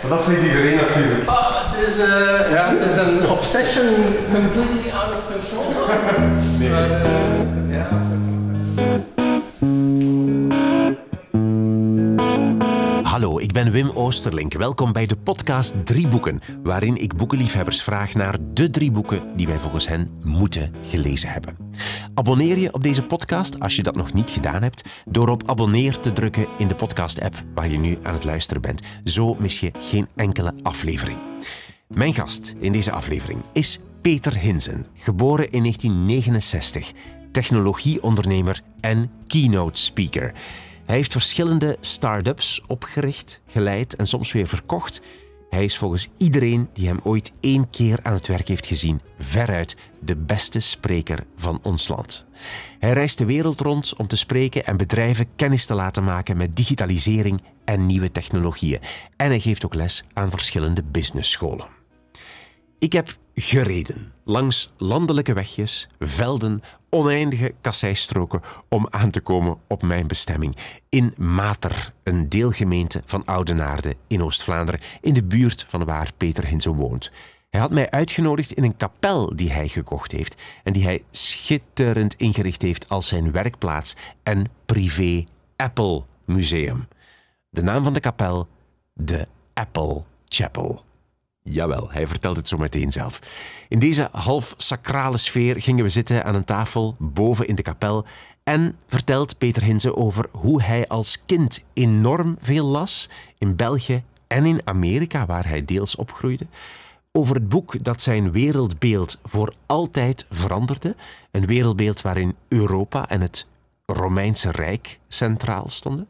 Maar dat zegt iedereen natuurlijk. Ah, het, is, eh, ja, het is een obsession completely out of control. Nee. Maar, eh, ja. Hallo, ik ben Wim Oosterlink. Welkom bij de podcast Drie Boeken, waarin ik boekenliefhebbers vraag naar de drie boeken die wij volgens hen moeten gelezen hebben. Abonneer je op deze podcast als je dat nog niet gedaan hebt, door op abonneer te drukken in de podcast-app waar je nu aan het luisteren bent. Zo mis je geen enkele aflevering. Mijn gast in deze aflevering is Peter Hinsen, geboren in 1969, technologieondernemer en keynote speaker. Hij heeft verschillende start-ups opgericht, geleid en soms weer verkocht. Hij is volgens iedereen die hem ooit één keer aan het werk heeft gezien, veruit de beste spreker van ons land. Hij reist de wereld rond om te spreken en bedrijven kennis te laten maken met digitalisering en nieuwe technologieën. En hij geeft ook les aan verschillende businessscholen. Ik heb gereden langs landelijke wegjes, velden, oneindige kasseistroken om aan te komen op mijn bestemming. In Mater, een deelgemeente van Oudenaarde in Oost-Vlaanderen, in de buurt van waar Peter Hinsen woont. Hij had mij uitgenodigd in een kapel die hij gekocht heeft en die hij schitterend ingericht heeft als zijn werkplaats en privé Apple Museum. De naam van de kapel, de Apple Chapel. Jawel, hij vertelt het zo meteen zelf. In deze half sacrale sfeer gingen we zitten aan een tafel boven in de kapel en vertelt Peter Hinze over hoe hij als kind enorm veel las in België en in Amerika, waar hij deels opgroeide. Over het boek dat zijn wereldbeeld voor altijd veranderde. Een wereldbeeld waarin Europa en het Romeinse Rijk centraal stonden.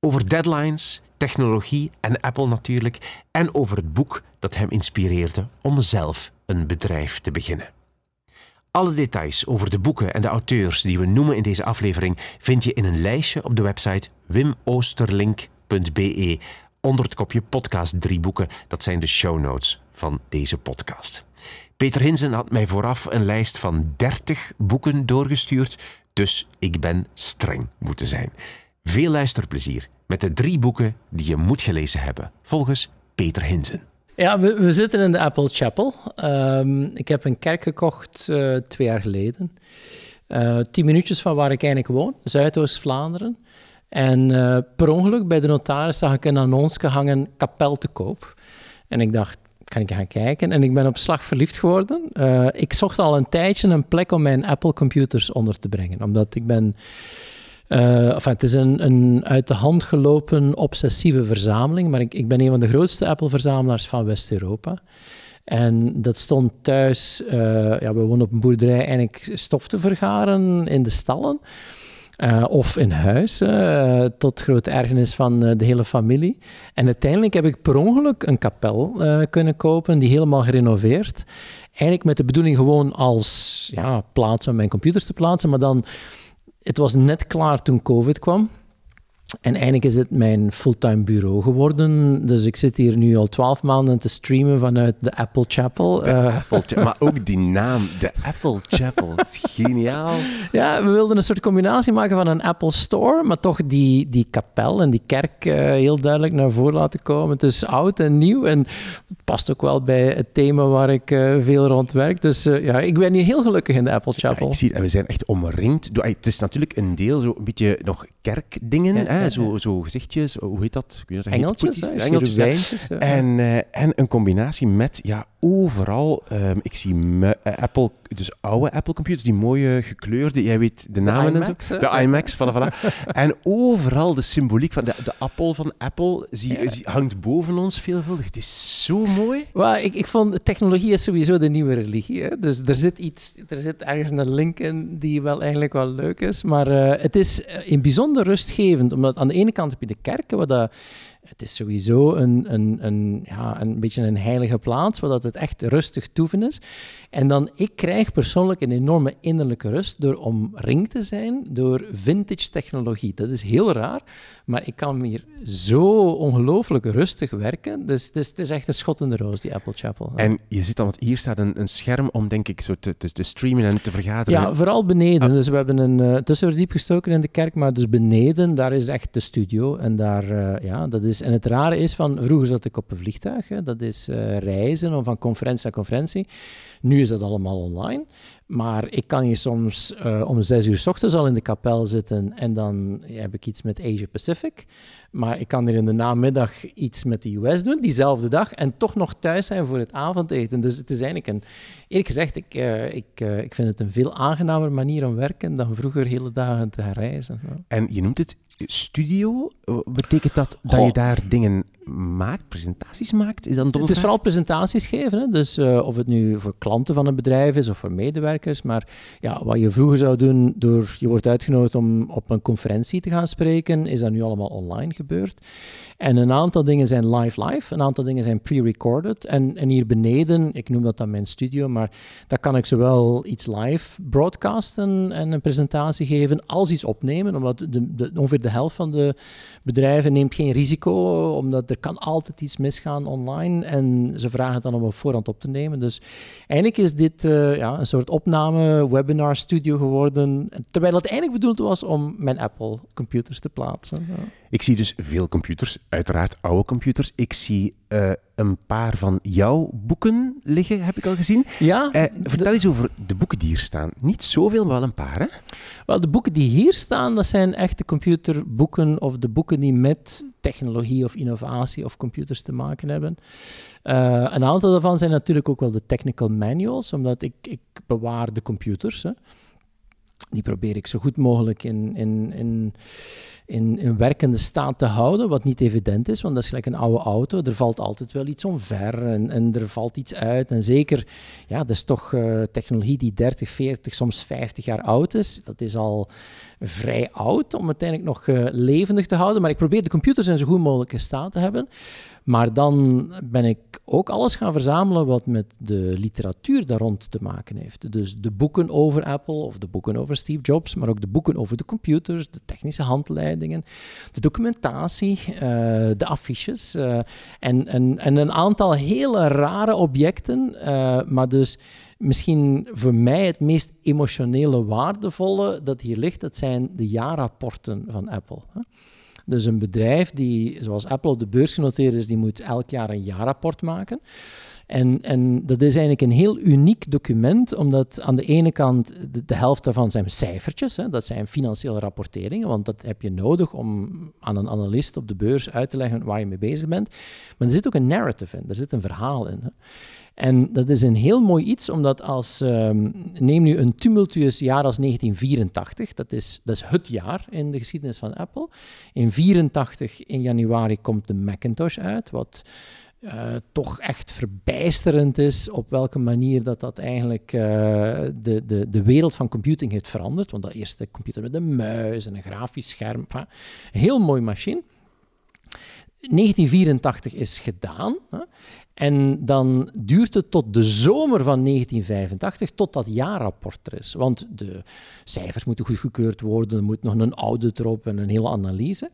Over deadlines, technologie en Apple natuurlijk. En over het boek dat hem inspireerde om zelf een bedrijf te beginnen. Alle details over de boeken en de auteurs die we noemen in deze aflevering vind je in een lijstje op de website wimoosterlink.be onder het kopje podcast drie boeken. Dat zijn de show notes van deze podcast. Peter Hinsen had mij vooraf een lijst van 30 boeken doorgestuurd, dus ik ben streng moeten zijn. Veel luisterplezier met de drie boeken die je moet gelezen hebben, volgens Peter Hinsen. Ja, we, zitten in de Apple Chapel. Ehm, ik heb een kerk gekocht eh, twee jaar geleden. Eh, tien minuutjes van waar ik eigenlijk woon, Zuidoost-Vlaanderen. En eh, per ongeluk bij de notaris zag ik een annons gehangen, kapel te koop. En ik dacht, kan ik gaan kijken? En ik ben op slag verliefd geworden. Ik zocht al een tijdje een plek om mijn Apple-computers onder te brengen. Omdat ik ben... eh, het is een, een uit de hand gelopen obsessieve verzameling, maar ik, ik ben een van de grootste Apple-verzamelaars van West-Europa. En dat stond thuis, eh, ja, we wonen op een boerderij, eigenlijk stof te vergaren in de stallen. Eh, of in huis, tot grote ergernis van de hele familie. En uiteindelijk heb ik per ongeluk een kapel kunnen kopen, die helemaal gerenoveerd. Eigenlijk met de bedoeling gewoon als ja, plaats om mijn computers te plaatsen, maar dan, het was net klaar toen COVID kwam. En eigenlijk is het mijn fulltime bureau geworden. Dus ik zit hier nu al twaalf maanden te streamen vanuit de Apple Chapel. Eh, Apple Cha- maar ook die naam, de Apple Chapel, dat is geniaal. Ja, we wilden een soort combinatie maken van een Apple Store, maar toch die, die kapel en die kerk eh, heel duidelijk naar voren laten komen. Het is oud en nieuw en het past ook wel bij het thema waar ik eh, veel rond werk. Dus ja, ik ben hier heel gelukkig in de Apple Ja, Chapel. ik zie het, en we zijn echt omringd. door- Het is natuurlijk een deel, zo een beetje nog kerkdingen, Ja, hè? Ja, Zo, zo gezichtjes, hoe heet dat? Ik weet heet, Engeltjes, Engeltjes. En, eh, en een combinatie met, ja, overal, ehm, ik zie eh, Apple, dus oude Apple computers, die mooie gekleurde, jij weet de namen iMacs, en hè? zo. De iMacs, voilà, voilà. en overal de symboliek van de, de appel van Apple zie, zie- hangt boven ons veelvuldig. Het is zo mooi. Ik, ik vond technologie is sowieso de nieuwe religie. Hè? Dus er zit iets, er zit ergens een link in die wel eigenlijk wel leuk is. Maar eh, het is eh, in bijzonder rustgevend, omdat aan de ene kant heb je de kerken, waar dat, het is sowieso een, een, een, ja, een beetje een heilige plaats, waar dat het echt rustig toeven is. En dan, ik krijg persoonlijk een enorme innerlijke rust door omringd te zijn door vintage technologie. Dat is heel raar, maar ik kan hier zo ongelooflijk rustig werken. Dus het is, het is echt een schot in de roos, die Apple Chapel. En je ziet dan, want hier staat een, een scherm om, denk ik, zo te, te, te streamen en te vergaderen. Ja, vooral beneden. Dus we hebben een eh, tussenverdiep gestoken in de kerk, maar dus beneden, daar is echt de studio. En daar, eh, ja, dat is is, en het rare is van, vroeger zat ik op een vliegtuig, hè, dat is uh, reizen om van conferentie naar conferentie. Nu is dat allemaal online. Maar ik kan hier soms uh, om zes uur s ochtends al in de kapel zitten en dan heb ik iets met Asia Pacific. Maar ik kan hier in de namiddag iets met de US doen, diezelfde dag, en toch nog thuis zijn voor het avondeten. Dus het is eigenlijk een, eerlijk gezegd, ik, uh, ik, uh, ik vind het een veel aangenamer manier om werken dan vroeger hele dagen te gaan reizen. Ja. En je noemt het studio. Betekent dat dat Goh. je daar dingen maakt, presentaties maakt? Is dat het is vooral presentaties geven. Hè? Dus uh, of het nu voor klanten van een bedrijf is of voor medewerkers. Maar ja, wat je vroeger zou doen, door je wordt uitgenodigd om op een conferentie te gaan spreken, is dat nu allemaal online gebeurd. En een aantal dingen zijn live-live, een aantal dingen zijn pre-recorded. En, en hier beneden, ik noem dat dan mijn studio, maar daar kan ik zowel iets live broadcasten en een presentatie geven, als iets opnemen. Omdat de, de, ongeveer de helft van de bedrijven neemt geen risico, omdat er kan altijd iets misgaan online. En ze vragen het dan om op voorhand op te nemen. Dus eigenlijk is dit uh, ja, een soort opname, webinar studio geworden. Terwijl het eigenlijk bedoeld was om mijn Apple computers te plaatsen. Ik zie dus veel computers, uiteraard oude computers. Ik zie uh, een paar van jouw boeken liggen, heb ik al gezien. Ja. Uh, vertel eens over de boeken die hier staan. Niet zoveel, maar wel een paar, hè? Wel, de boeken die hier staan, dat zijn echte computerboeken of de boeken die met technologie of innovatie of computers te maken hebben. Uh, een aantal daarvan zijn natuurlijk ook wel de technical manuals, omdat ik, ik bewaar de computers. Hè. Die probeer ik zo goed mogelijk in, in, in in, in werkende staat te houden, wat niet evident is, want dat is gelijk een oude auto. Er valt altijd wel iets omver en, en er valt iets uit. En zeker, ja, dat is toch uh, technologie die 30, 40, soms 50 jaar oud is. Dat is al vrij oud om uiteindelijk nog uh, levendig te houden. Maar ik probeer de computers in zo goed mogelijke staat te hebben. Maar dan ben ik ook alles gaan verzamelen wat met de literatuur daar rond te maken heeft. Dus de boeken over Apple of de boeken over Steve Jobs, maar ook de boeken over de computers, de technische handleidingen, de documentatie, uh, de affiches uh, en, en, en een aantal hele rare objecten, uh, maar dus misschien voor mij het meest emotionele waardevolle dat hier ligt, dat zijn de jaarrapporten van Apple. Dus een bedrijf die, zoals Apple op de beurs genoteerd is, die moet elk jaar een jaarrapport maken. En, en dat is eigenlijk een heel uniek document, omdat aan de ene kant de, helft daarvan zijn cijfertjes, hè, dat zijn financiële rapporteringen, want dat heb je nodig om aan een analist op de beurs uit te leggen waar je mee bezig bent. Maar er zit ook een narrative in, er zit een verhaal in. Hè. En dat is een heel mooi iets, omdat als, um, neem nu een tumultueus jaar als 1984, dat is, dat is het jaar in de geschiedenis van Apple. In 84 in januari komt de Macintosh uit, wat uh, toch echt verbijsterend is op welke manier dat dat eigenlijk uh, de, de, de wereld van computing heeft veranderd. Want dat eerste computer met een muis en een grafisch scherm, heel mooi machine. 1984 is gedaan. Hè, en dan duurt het tot de zomer van 1985 tot dat jaarrapport er is. Want de cijfers moeten goedgekeurd worden, er moet nog een audit erop en een hele analyse.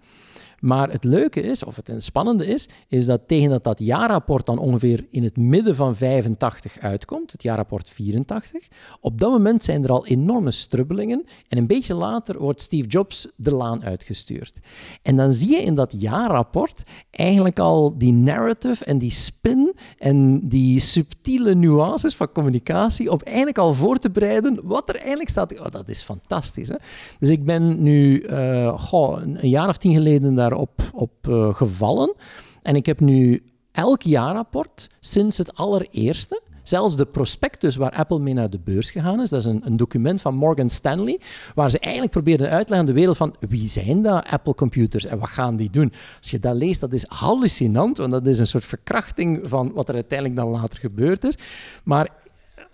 Maar het leuke is, of het spannende is, is dat tegen dat dat jaarrapport dan ongeveer in het midden van 85 uitkomt, het jaarrapport 84, op dat moment zijn er al enorme strubbelingen en een beetje later wordt Steve Jobs de laan uitgestuurd. En dan zie je in dat jaarrapport eigenlijk al die narrative en die spin en die subtiele nuances van communicatie op eigenlijk al voor te bereiden wat er eigenlijk staat. Oh, dat is fantastisch. Hè? Dus ik ben nu uh, goh, een jaar of tien geleden daar op, uh, gevallen. En ik heb nu elk jaarrapport sinds het allereerste. Zelfs de prospectus waar Apple mee naar de beurs gegaan is, dat is een, een document van Morgan Stanley, waar ze eigenlijk probeerden uit te leggen de wereld van wie zijn dat Apple computers en wat gaan die doen. Als je dat leest, dat is hallucinant, want dat is een soort verkrachting van wat er uiteindelijk dan later gebeurd is. Maar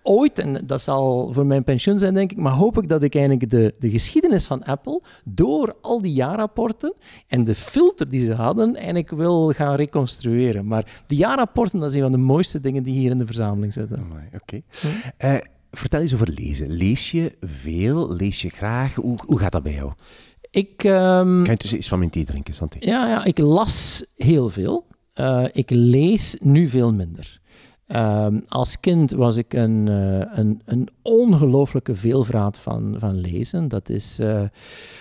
ooit, en dat zal voor mijn pensioen zijn, denk ik, maar hoop ik dat ik eigenlijk de, de geschiedenis van Apple door al die jaarrapporten en de filter die ze hadden, eigenlijk wil gaan reconstrueren. Maar de jaarrapporten, dat is een van de mooiste dingen die hier in de verzameling zitten. Oké. Okay. Hm? Uh, vertel eens over lezen. Lees je veel? Lees je graag? Hoe, hoe gaat dat bij jou? Ik, um, kan je tussen iets van mijn thee drinken, Santi? Ja, ja, ik las heel veel. Uh, ik lees nu veel minder. Ehm, als kind was ik een, uh, een, een ongelooflijke veelvraat van, van lezen. Dat is, uh,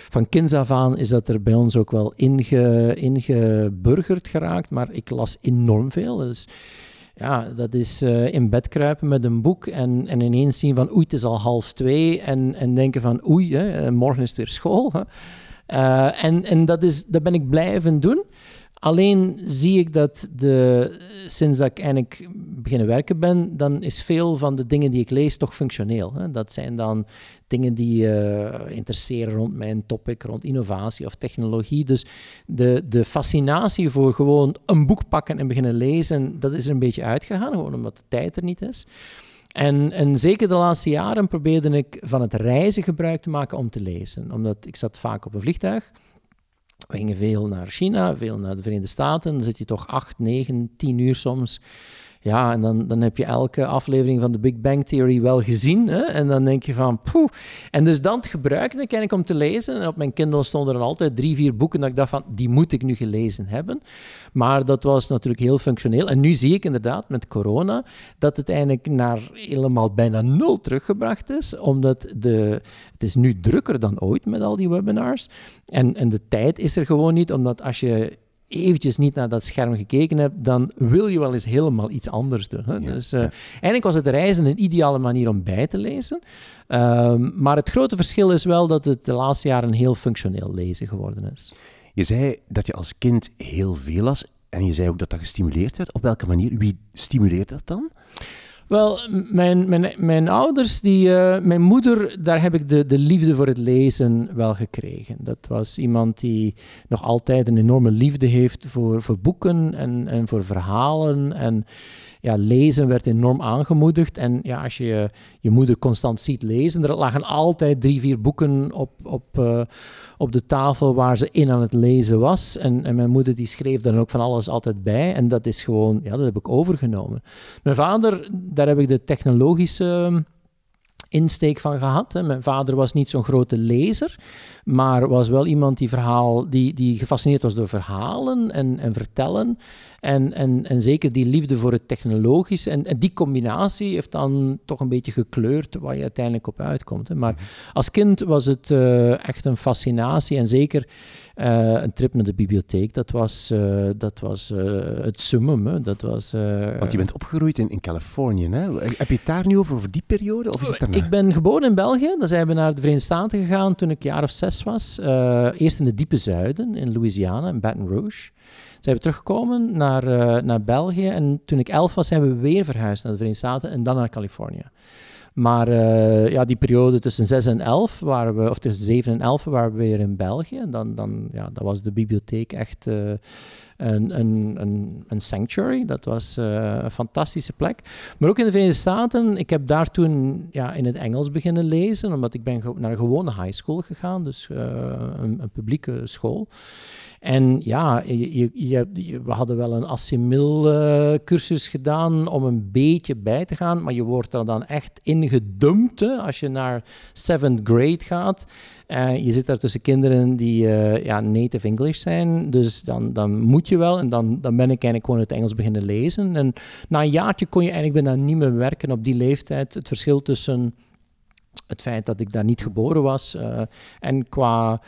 van kinds af aan is dat er bij ons ook wel inge, ingeburgerd geraakt, maar ik las enorm veel. Dus ja, dat is uh, in bed kruipen met een boek en, en ineens zien van oei, het is al half twee en, en denken van oei, morgen is het weer school. En en dat, is, dat ben ik blijven doen. Alleen zie ik dat de, sinds ik eigenlijk beginnen werken ben, dan is veel van de dingen die ik lees toch functioneel. Hè? Dat zijn dan dingen die uh, interesseren rond mijn topic, rond innovatie of technologie. Dus de, de fascinatie voor gewoon een boek pakken en beginnen lezen, dat is er een beetje uitgegaan, gewoon omdat de tijd er niet is. En, en, zeker de laatste jaren probeerde ik van het reizen gebruik te maken om te lezen. Omdat ik zat vaak op een vliegtuig. We gingen veel naar China, veel naar de Verenigde Staten. Dan zit je toch acht, negen, tien uur soms ja, en dan, dan heb je elke aflevering van de Big Bang Theory wel gezien. Hè? En dan denk je van, poeh. En dus dan gebruikte ik eigenlijk om te lezen. En op mijn Kindle stonden er altijd drie, vier boeken dat ik dacht van, die moet ik nu gelezen hebben. Maar dat was natuurlijk heel functioneel. En nu zie ik inderdaad met corona dat het eigenlijk naar helemaal bijna nul teruggebracht is. Omdat de, het is nu drukker dan ooit met al die webinars. En, en de tijd is er gewoon niet, omdat als je eventjes niet naar dat scherm gekeken hebt, dan wil je wel eens helemaal iets anders doen. Hè? dus uh, eigenlijk was het reizen een ideale manier om bij te lezen. Ehm, maar het grote verschil is wel dat het de laatste jaren heel functioneel lezen geworden is. Je zei dat je als kind heel veel las en je zei ook dat dat gestimuleerd werd. Op welke manier? Wie stimuleert dat dan? Wel, mijn, mijn, mijn ouders, die, uh, mijn moeder, daar heb ik de, de liefde voor het lezen wel gekregen. Dat was iemand die nog altijd een enorme liefde heeft voor, voor boeken en, en voor verhalen. En ja, lezen werd enorm aangemoedigd. En ja, als je je moeder constant ziet lezen, er lagen altijd drie, vier boeken op, op, uh, op de tafel waar ze in aan het lezen was. En, en mijn moeder die schreef dan ook van alles altijd bij. En dat is gewoon, ja, dat heb ik overgenomen. Mijn vader, daar heb ik de technologische insteek van gehad. Mijn vader was niet zo'n grote lezer, maar was wel iemand die, verhaal, die, die gefascineerd was door verhalen en, en vertellen. En, en, en zeker die liefde voor het technologische. En, en die combinatie heeft dan toch een beetje gekleurd waar je uiteindelijk op uitkomt. Hè. Maar mhm. als kind was het uh, echt een fascinatie en zeker uh, een trip naar de bibliotheek, dat was, uh, dat was het summum. Hè. Dat was, Want je bent opgegroeid in, in Californië. Hè? Heb je het daar nu over, over die periode? Of is het daarna? Ik ben geboren in België. Dan zijn we naar de Verenigde Staten gegaan toen ik jaar of zes was. eerst in het diepe zuiden, in Louisiana, in Baton Rouge. Zijn we teruggekomen naar, naar België. En toen ik elf was, zijn we weer verhuisd naar de Verenigde Staten en dan naar Californië. Maar uh, ja, die periode tussen 6 en 11, waren we, of tussen 7 en 11 waren we weer in België. En dan, dan, ja, dat was de bibliotheek echt uh, een, een, een, een, sanctuary. Dat was uh, een fantastische plek. Maar ook in de Verenigde Staten, ik heb daar toen ja, in het Engels beginnen lezen, omdat ik ben naar een gewone high school gegaan, dus een, een publieke school. En ja, je, je, we hadden wel een assimil-cursus gedaan om een beetje bij te gaan, maar je wordt er dan echt ingedumpt als je naar seventh grade gaat. Uh, je zit daar tussen kinderen die uh, ja, native English zijn, dus dan, dan moet je wel. En dan, dan ben ik eigenlijk gewoon het Engels beginnen lezen. En na een jaartje kon je eigenlijk bijna niet meer werken op die leeftijd. Het verschil tussen het feit dat ik daar niet geboren was. Uh, en qua.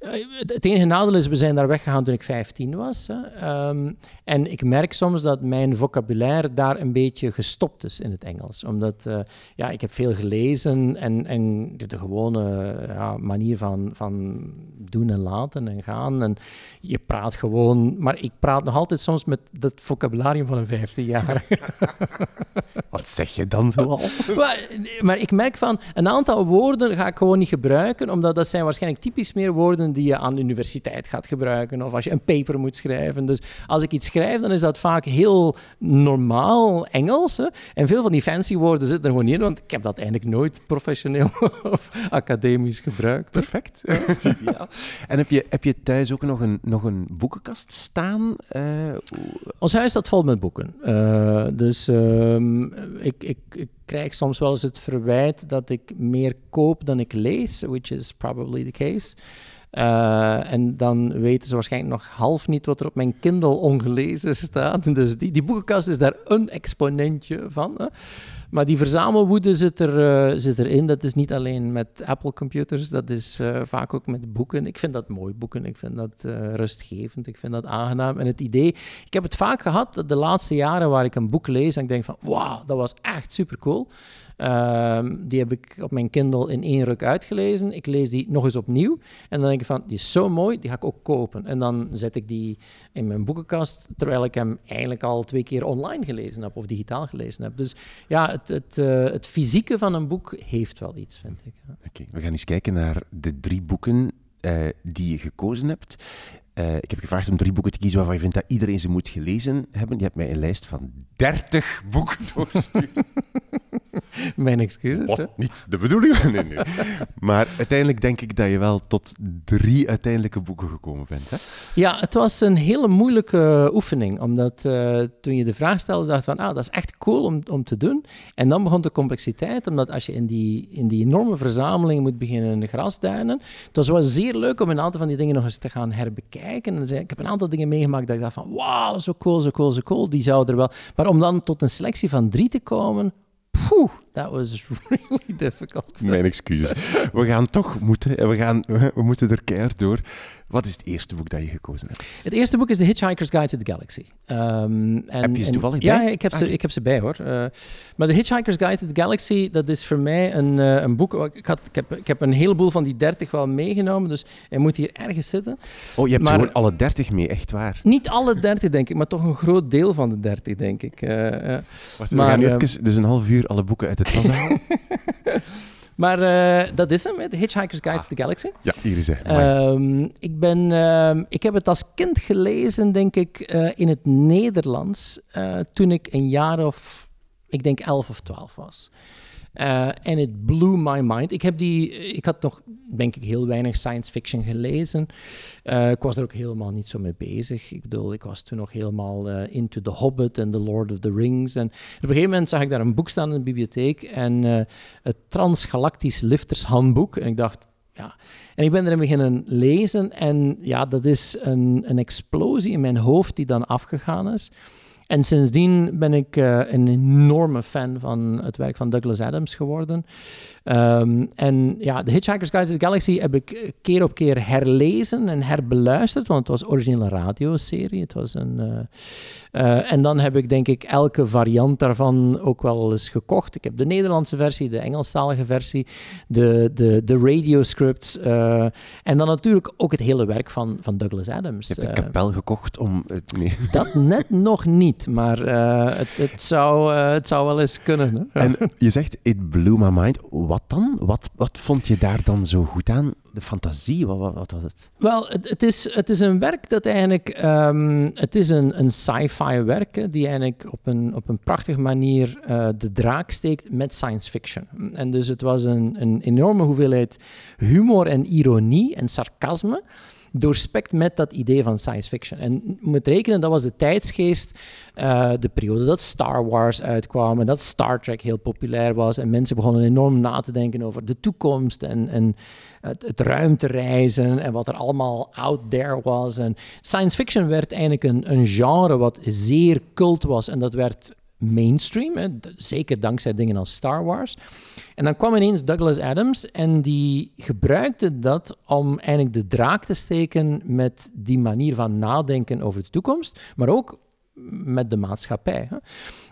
Uh, het enige nadeel is, we zijn daar weggegaan toen ik 15 was. Um, en ik merk soms dat mijn vocabulaire daar een beetje gestopt is in het Engels. Omdat uh, ja, ik heb veel gelezen en, en de, gewone ja, manier van, van doen en laten en gaan. En je praat gewoon. Maar ik praat nog altijd soms met dat vocabularium van een 15 jaar. Wat zeg je dan zoal? maar, maar ik merk van een aantal woorden ga ik gewoon niet gebruiken, omdat dat zijn waarschijnlijk typisch meer woorden die je aan de universiteit gaat gebruiken of als je een paper moet schrijven. Dus als ik iets schrijf, dan is dat vaak heel normaal Engels. Hè? En veel van die fancy woorden zitten er gewoon in, want ik heb dat eigenlijk nooit professioneel of academisch gebruikt. Perfect. Ja. En heb je, heb je thuis ook nog een, nog een boekenkast staan? Uh, Ons huis staat vol met boeken. Uh, dus um, ik, ik, ik krijg soms wel eens het verwijt dat ik meer koop dan ik lees, which is probably the case. Uh, en dan weten ze waarschijnlijk nog half niet wat er op mijn Kindle ongelezen staat. Dus die, die boekenkast is daar een exponentje van. Hè. Maar die verzamelwoede zit, er, uh, zit erin. Dat is niet alleen met Apple-computers, dat is uh, vaak ook met boeken. Ik vind dat mooi, boeken. Ik vind dat uh, rustgevend, ik vind dat aangenaam. En het idee, ik heb het vaak gehad de laatste jaren waar ik een boek lees en ik denk van, wauw, dat was echt super cool. Uh, die heb ik op mijn Kindle in één ruk uitgelezen. Ik lees die nog eens opnieuw. En dan denk ik van, die is zo mooi, die ga ik ook kopen. En dan zet ik die in mijn boekenkast, terwijl ik hem eigenlijk al twee keer online gelezen heb of digitaal gelezen heb. Dus ja, het, het, uh, het fysieke van een boek heeft wel iets, vind ik. Oké, okay, we gaan eens kijken naar de drie boeken uh, die je gekozen hebt. Uh, ik heb gevraagd om drie boeken te kiezen waarvan je vindt dat iedereen ze moet gelezen hebben. Je hebt mij een lijst van 30 boeken doorgestuurd. Mijn excuses. Oh, niet de bedoeling. Nee, nee. maar uiteindelijk denk ik dat je wel tot drie uiteindelijke boeken gekomen bent. Hè? Ja, het was een hele moeilijke oefening. Omdat uh, toen je de vraag stelde, dacht van, ah, dat is echt cool om, om te doen. En dan begon de complexiteit, omdat als je in die, in die enorme verzameling moet beginnen grasduinen. Het was wel zeer leuk om een aantal van die dingen nog eens te gaan herbekijken. En zei, ik heb een aantal dingen meegemaakt dat ik dacht van, wauw, zo cool, zo cool, zo cool. Die zouden er wel... Maar om dan tot een selectie van drie te komen, Poeh, that was really difficult. Mijn excuses. We gaan toch moeten, en we, gaan, we moeten er keihard door. Wat is het eerste boek dat je gekozen hebt? Het eerste boek is The Hitchhiker's Guide to the Galaxy. Um, en, heb je ze toevallig bij? Ja, ik heb, ze, ik heb ze bij hoor. Uh, maar The Hitchhiker's Guide to the Galaxy, dat is voor mij een, uh, een boek... Ik, had, ik, heb, ik heb een heleboel van die dertig wel meegenomen, dus hij moet hier ergens zitten. Oh, je hebt maar, gewoon alle dertig mee, echt waar? Niet alle dertig, denk ik, maar toch een groot deel van de dertig, denk ik. Uh, Wacht, we maar, gaan nu even, dus een half uur alle boeken uit het tas halen. Maar uh, dat is hem, The Hitchhiker's Guide ah. to the Galaxy. Ja, hier is hij. Um, ik, ben, uh, ik heb het als kind gelezen, denk ik, uh, in het Nederlands. toen ik een jaar of, ik denk, elf of twaalf was. Uh, en het blew my mind. Ik, heb die, ik had nog, denk ik, heel weinig science fiction gelezen. Uh, ik was er ook helemaal niet zo mee bezig. Ik bedoel, ik was toen nog helemaal into The Hobbit en The Lord of the Rings. En op een gegeven moment zag ik daar een boek staan in de bibliotheek. En het Transgalactisch Liftershandboek. En ik dacht, ja. En ik ben erin beginnen lezen. En ja, dat is een, een explosie in mijn hoofd die dan afgegaan is. En sindsdien ben ik uh, een enorme fan van het werk van Douglas Adams geworden. Um, en ja, The Hitchhiker's Guide to the Galaxy heb ik keer op keer herlezen en herbeluisterd, want het was originele radioserie. Het was een, uh, uh, en dan heb ik denk ik elke variant daarvan ook wel eens gekocht. Ik heb de Nederlandse versie, de Engelstalige versie, de, de, de radioscripts en dan natuurlijk ook het hele werk van, van Douglas Adams. Je hebt een kapel gekocht om... Het... Nee. Dat net nog niet, maar het, het, zou, het zou wel eens kunnen. Hè? En je zegt, it blew my mind wat dan? Wat, wat vond je daar dan zo goed aan? De fantasie, wat, wat, wat was het? Wel, het, het, is, het is een werk dat eigenlijk... Um, het is een, een sci-fi werk die eigenlijk op een, op een prachtige manier uh, de draak steekt met science fiction. En dus het was een, een enorme hoeveelheid humor en ironie en sarcasme doorspekt met dat idee van science fiction. En moet rekenen, dat was de tijdsgeest, uh, de periode dat Star Wars uitkwam en dat Star Trek heel populair was. En mensen begonnen enorm na te denken over de toekomst en, en het, ruimtereizen en wat er allemaal out there was. En science fiction werd eigenlijk een, een genre wat zeer cult was en dat werd mainstream, zeker dankzij dingen als Star Wars. En dan kwam ineens Douglas Adams en die gebruikte dat om eigenlijk de draak te steken met die manier van nadenken over de toekomst, maar ook met de maatschappij. Hè.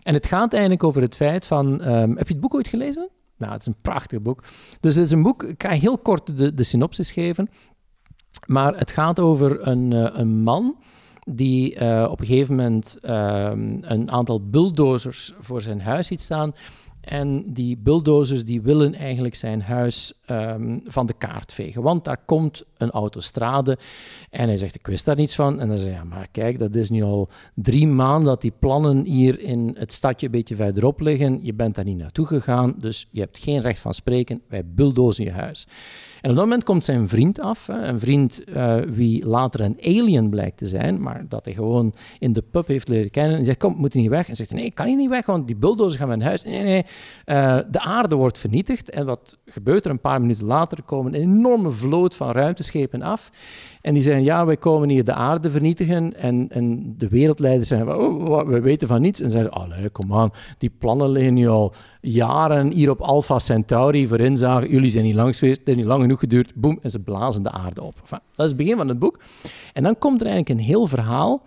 En het gaat eigenlijk over het feit van... Um, heb je het boek ooit gelezen? Nou, het is een prachtig boek. Dus het is een boek, ik ga heel kort de, de synopsis geven. Maar het gaat over een, uh, een man die uh, op een gegeven moment uh, een aantal bulldozers voor zijn huis ziet staan. En die bulldozers die willen eigenlijk zijn huis um, van de kaart vegen. Want daar komt een autostrade. En hij zegt, ik wist daar niets van. En dan zei hij, maar kijk, dat is nu al drie maanden dat die plannen hier in het stadje een beetje verderop liggen. Je bent daar niet naartoe gegaan, dus je hebt geen recht van spreken. Wij bulldozen je huis. En op dat moment komt zijn vriend af, een vriend uh, wie later een alien blijkt te zijn, maar dat hij gewoon in de pub heeft leren kennen. En zegt, kom, moet hij niet weg? En zegt, nee, kan hier niet weg, want die bulldozers gaan mijn huis. Nee, nee, eh, de aarde wordt vernietigd. En wat gebeurt er een paar minuten later? Er komen een enorme vloot van ruimteschepen af. En die zeggen, ja, wij komen hier de aarde vernietigen. En, en de wereldleiders zeggen, oh, we weten van niets. En zeggen, allee, kom aan, die plannen liggen nu al jaren hier op Alpha Centauri voor inzage. Jullie zijn niet langs geweest, heeft niet lang genoeg geduurd. Boem, en ze blazen de aarde op. Dat is het begin van het boek. En dan komt er eigenlijk een heel verhaal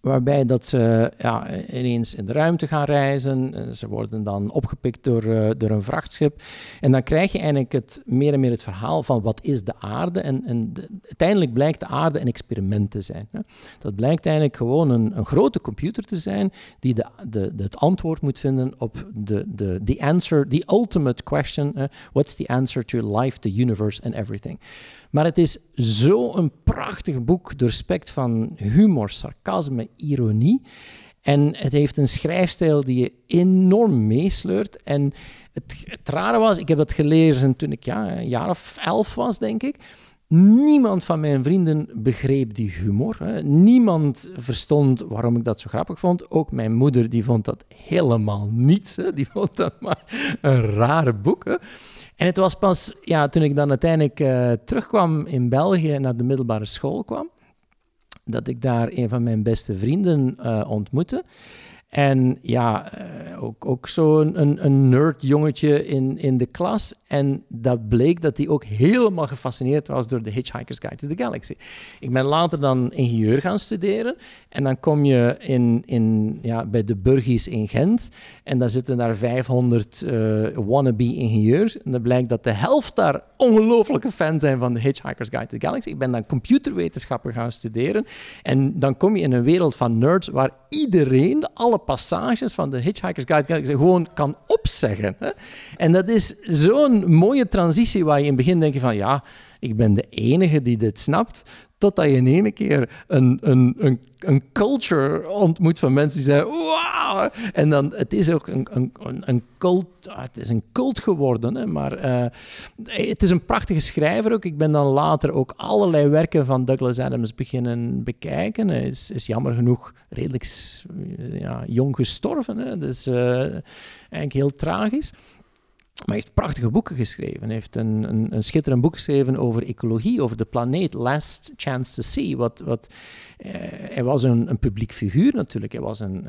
waarbij dat ze ja, ineens in de ruimte gaan reizen. Ze worden dan opgepikt door, uh, door een vrachtschip. En dan krijg je eigenlijk het, meer en meer het verhaal van wat is de aarde. En, en uiteindelijk blijkt de aarde een experiment te zijn. Hè. Dat blijkt eigenlijk gewoon een, een grote computer te zijn die de, de, het antwoord moet vinden op de, de the answer, the ultimate question. What's the answer to life, the universe and everything? Maar het is zo'n prachtig boek, doorspekt van humor, sarcasme, ironie. En het heeft een schrijfstijl die je enorm meesleurt. En het, rare was, ik heb dat gelezen toen ik ja, een jaar of elf was, denk ik. Niemand van mijn vrienden begreep die humor. Hè. Niemand verstond waarom ik dat zo grappig vond. Ook mijn moeder die vond dat helemaal niets. Die vond dat maar een rare boek. En het was pas ja, toen ik dan uiteindelijk uh, terugkwam in België naar de middelbare school kwam, dat ik daar een van mijn beste vrienden uh, ontmoette. En ja, uh, ook, ook zo'n een, een nerd jongetje in, in de klas. En dat bleek dat hij ook helemaal gefascineerd was door de Hitchhiker's Guide to the Galaxy. Ik ben later dan ingenieur gaan studeren. En dan kom je in, in, ja, bij de Burgies in Gent. En daar zitten daar 500 uh, wannabe ingenieurs. En dan blijkt dat de helft daar ongelooflijke fan zijn van de Hitchhiker's Guide to the Galaxy. Ik ben dan computerwetenschappen gaan studeren. En dan kom je in een wereld van nerds waar iedereen, alle passages van de Hitchhiker's Guide to the Galaxy gewoon kan opzeggen. Hè? En dat is zo'n mooie transitie waar je in het begin denkt van ja, ik ben de enige die dit snapt. Totdat je in ene keer een, een, een, een culture ontmoet van mensen die zeggen: Wauw! En dan, het is ook een, een, een cult, ah, het is een cult geworden, hè, maar uh, het is een prachtige schrijver ook. Ik ben dan later ook allerlei werken van Douglas Adams beginnen bekijken. Hij is, is jammer genoeg redelijk ja, jong gestorven, hè, dus uh, eigenlijk heel tragisch. Maar hij heeft prachtige boeken geschreven. Hij heeft een, een, een, schitterend boek geschreven over ecologie, over de planeet, Last Chance to See. Wat, wat, eh, hij was een, een, publiek figuur natuurlijk. Hij was een,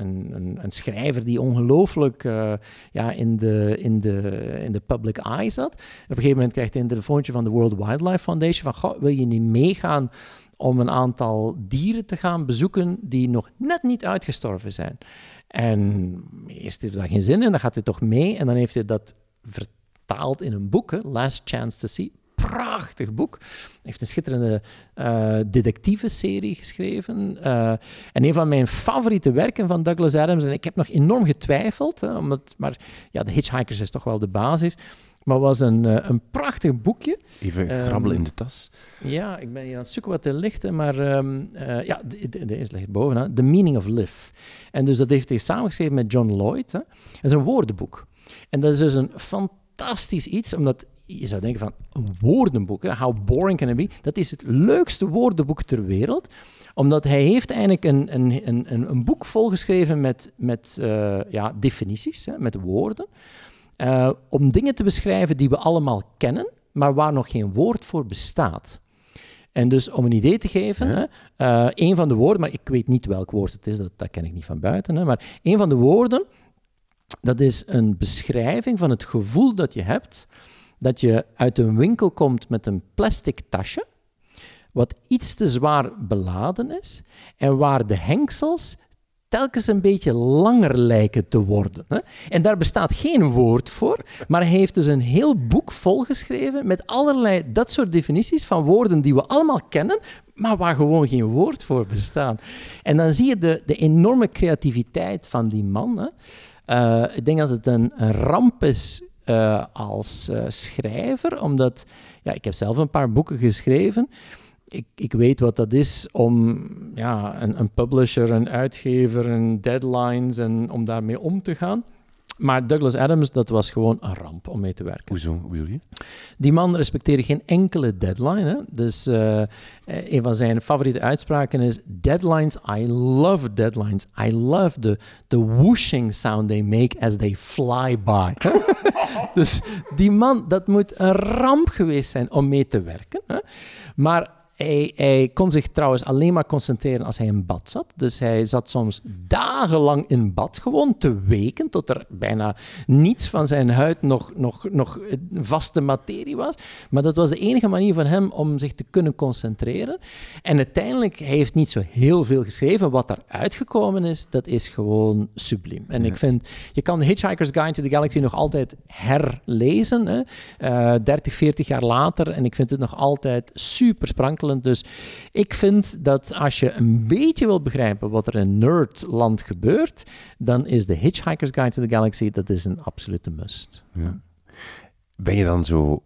een schrijver die ongelooflijk uh, ja, in, de, in, de, in de public eye zat. Op een gegeven moment krijgt hij een telefoontje van de World Wildlife Foundation van, wil je niet meegaan om een aantal dieren te gaan bezoeken die nog net niet uitgestorven zijn? En eerst heeft hij daar geen zin in, dan gaat hij toch mee en dan heeft hij dat vertaald in een boek, hè, Last Chance to See. Prachtig boek. Hij heeft een schitterende uh, detectieve serie geschreven. Uh, en een van mijn favoriete werken van Douglas Adams, en ik heb nog enorm getwijfeld, hè, omdat, maar ja, de Hitchhikers is toch wel de basis. Maar was een, uh, een prachtig boekje. Even grabbelen um, in de tas. Ja, ik ben hier aan het zoeken wat er ligt. Maar um, uh, ja, deze ligt bovenaan. The Meaning of Life. En dus dat heeft hij samengeschreven met John Lloyd. Hè. Dat is een woordenboek. En dat is dus een fantastisch iets, omdat je zou denken van een woordenboek, how boring can it be? Dat is het leukste woordenboek ter wereld, omdat hij heeft eigenlijk een, een, een, een boek volgeschreven met, met uh, ja, definities, hè, met woorden, uh, om dingen te beschrijven die we allemaal kennen, maar waar nog geen woord voor bestaat. En dus om een idee te geven, ja. hè, uh, een van de woorden, maar ik weet niet welk woord het is, dat, dat ken ik niet van buiten, hè, maar een van de woorden dat is een beschrijving van het gevoel dat je hebt dat je uit een winkel komt met een plastic tasje, wat iets te zwaar beladen is en waar de hengsels telkens een beetje langer lijken te worden. Hè? En daar bestaat geen woord voor, maar hij heeft dus een heel boek volgeschreven met allerlei dat soort definities van woorden die we allemaal kennen, maar waar gewoon geen woord voor bestaat. En dan zie je de, de enorme creativiteit van die man. Hè? Uh, ik denk dat het een, ramp is uh, als uh, schrijver, omdat ja, ik heb zelf een paar boeken geschreven. Ik, ik weet wat dat is om ja, een, een publisher, een uitgever, een deadlines en om daarmee om te gaan. Maar Douglas Adams, dat was gewoon een ramp om mee te werken. Hoezo, hoe bedoel je? Die man respecteerde geen enkele deadline. Hè? Dus uh, een van zijn favoriete uitspraken is: Deadlines, I love deadlines. I love the, the whooshing sound they make as they fly by. dus die man, dat moet een ramp geweest zijn om mee te werken. Hè? Maar hij, kon zich trouwens alleen maar concentreren als hij in bad zat. Dus hij zat soms dagenlang in bad, gewoon te weken, tot er bijna niets van zijn huid nog, nog, nog vaste materie was. Maar dat was de enige manier van hem om zich te kunnen concentreren. En uiteindelijk, hij heeft niet zo heel veel geschreven. Wat er uitgekomen is, dat is gewoon subliem. En ik vind, je kan Hitchhiker's Guide to the Galaxy nog altijd herlezen, hè? Uh, 30, 40 jaar later. En ik vind het nog altijd super dus ik vind dat als je een beetje wil begrijpen wat er in nerdland gebeurt, dan is de Hitchhiker's Guide to the Galaxy dat is een absolute must. Ja. Ben je dan zo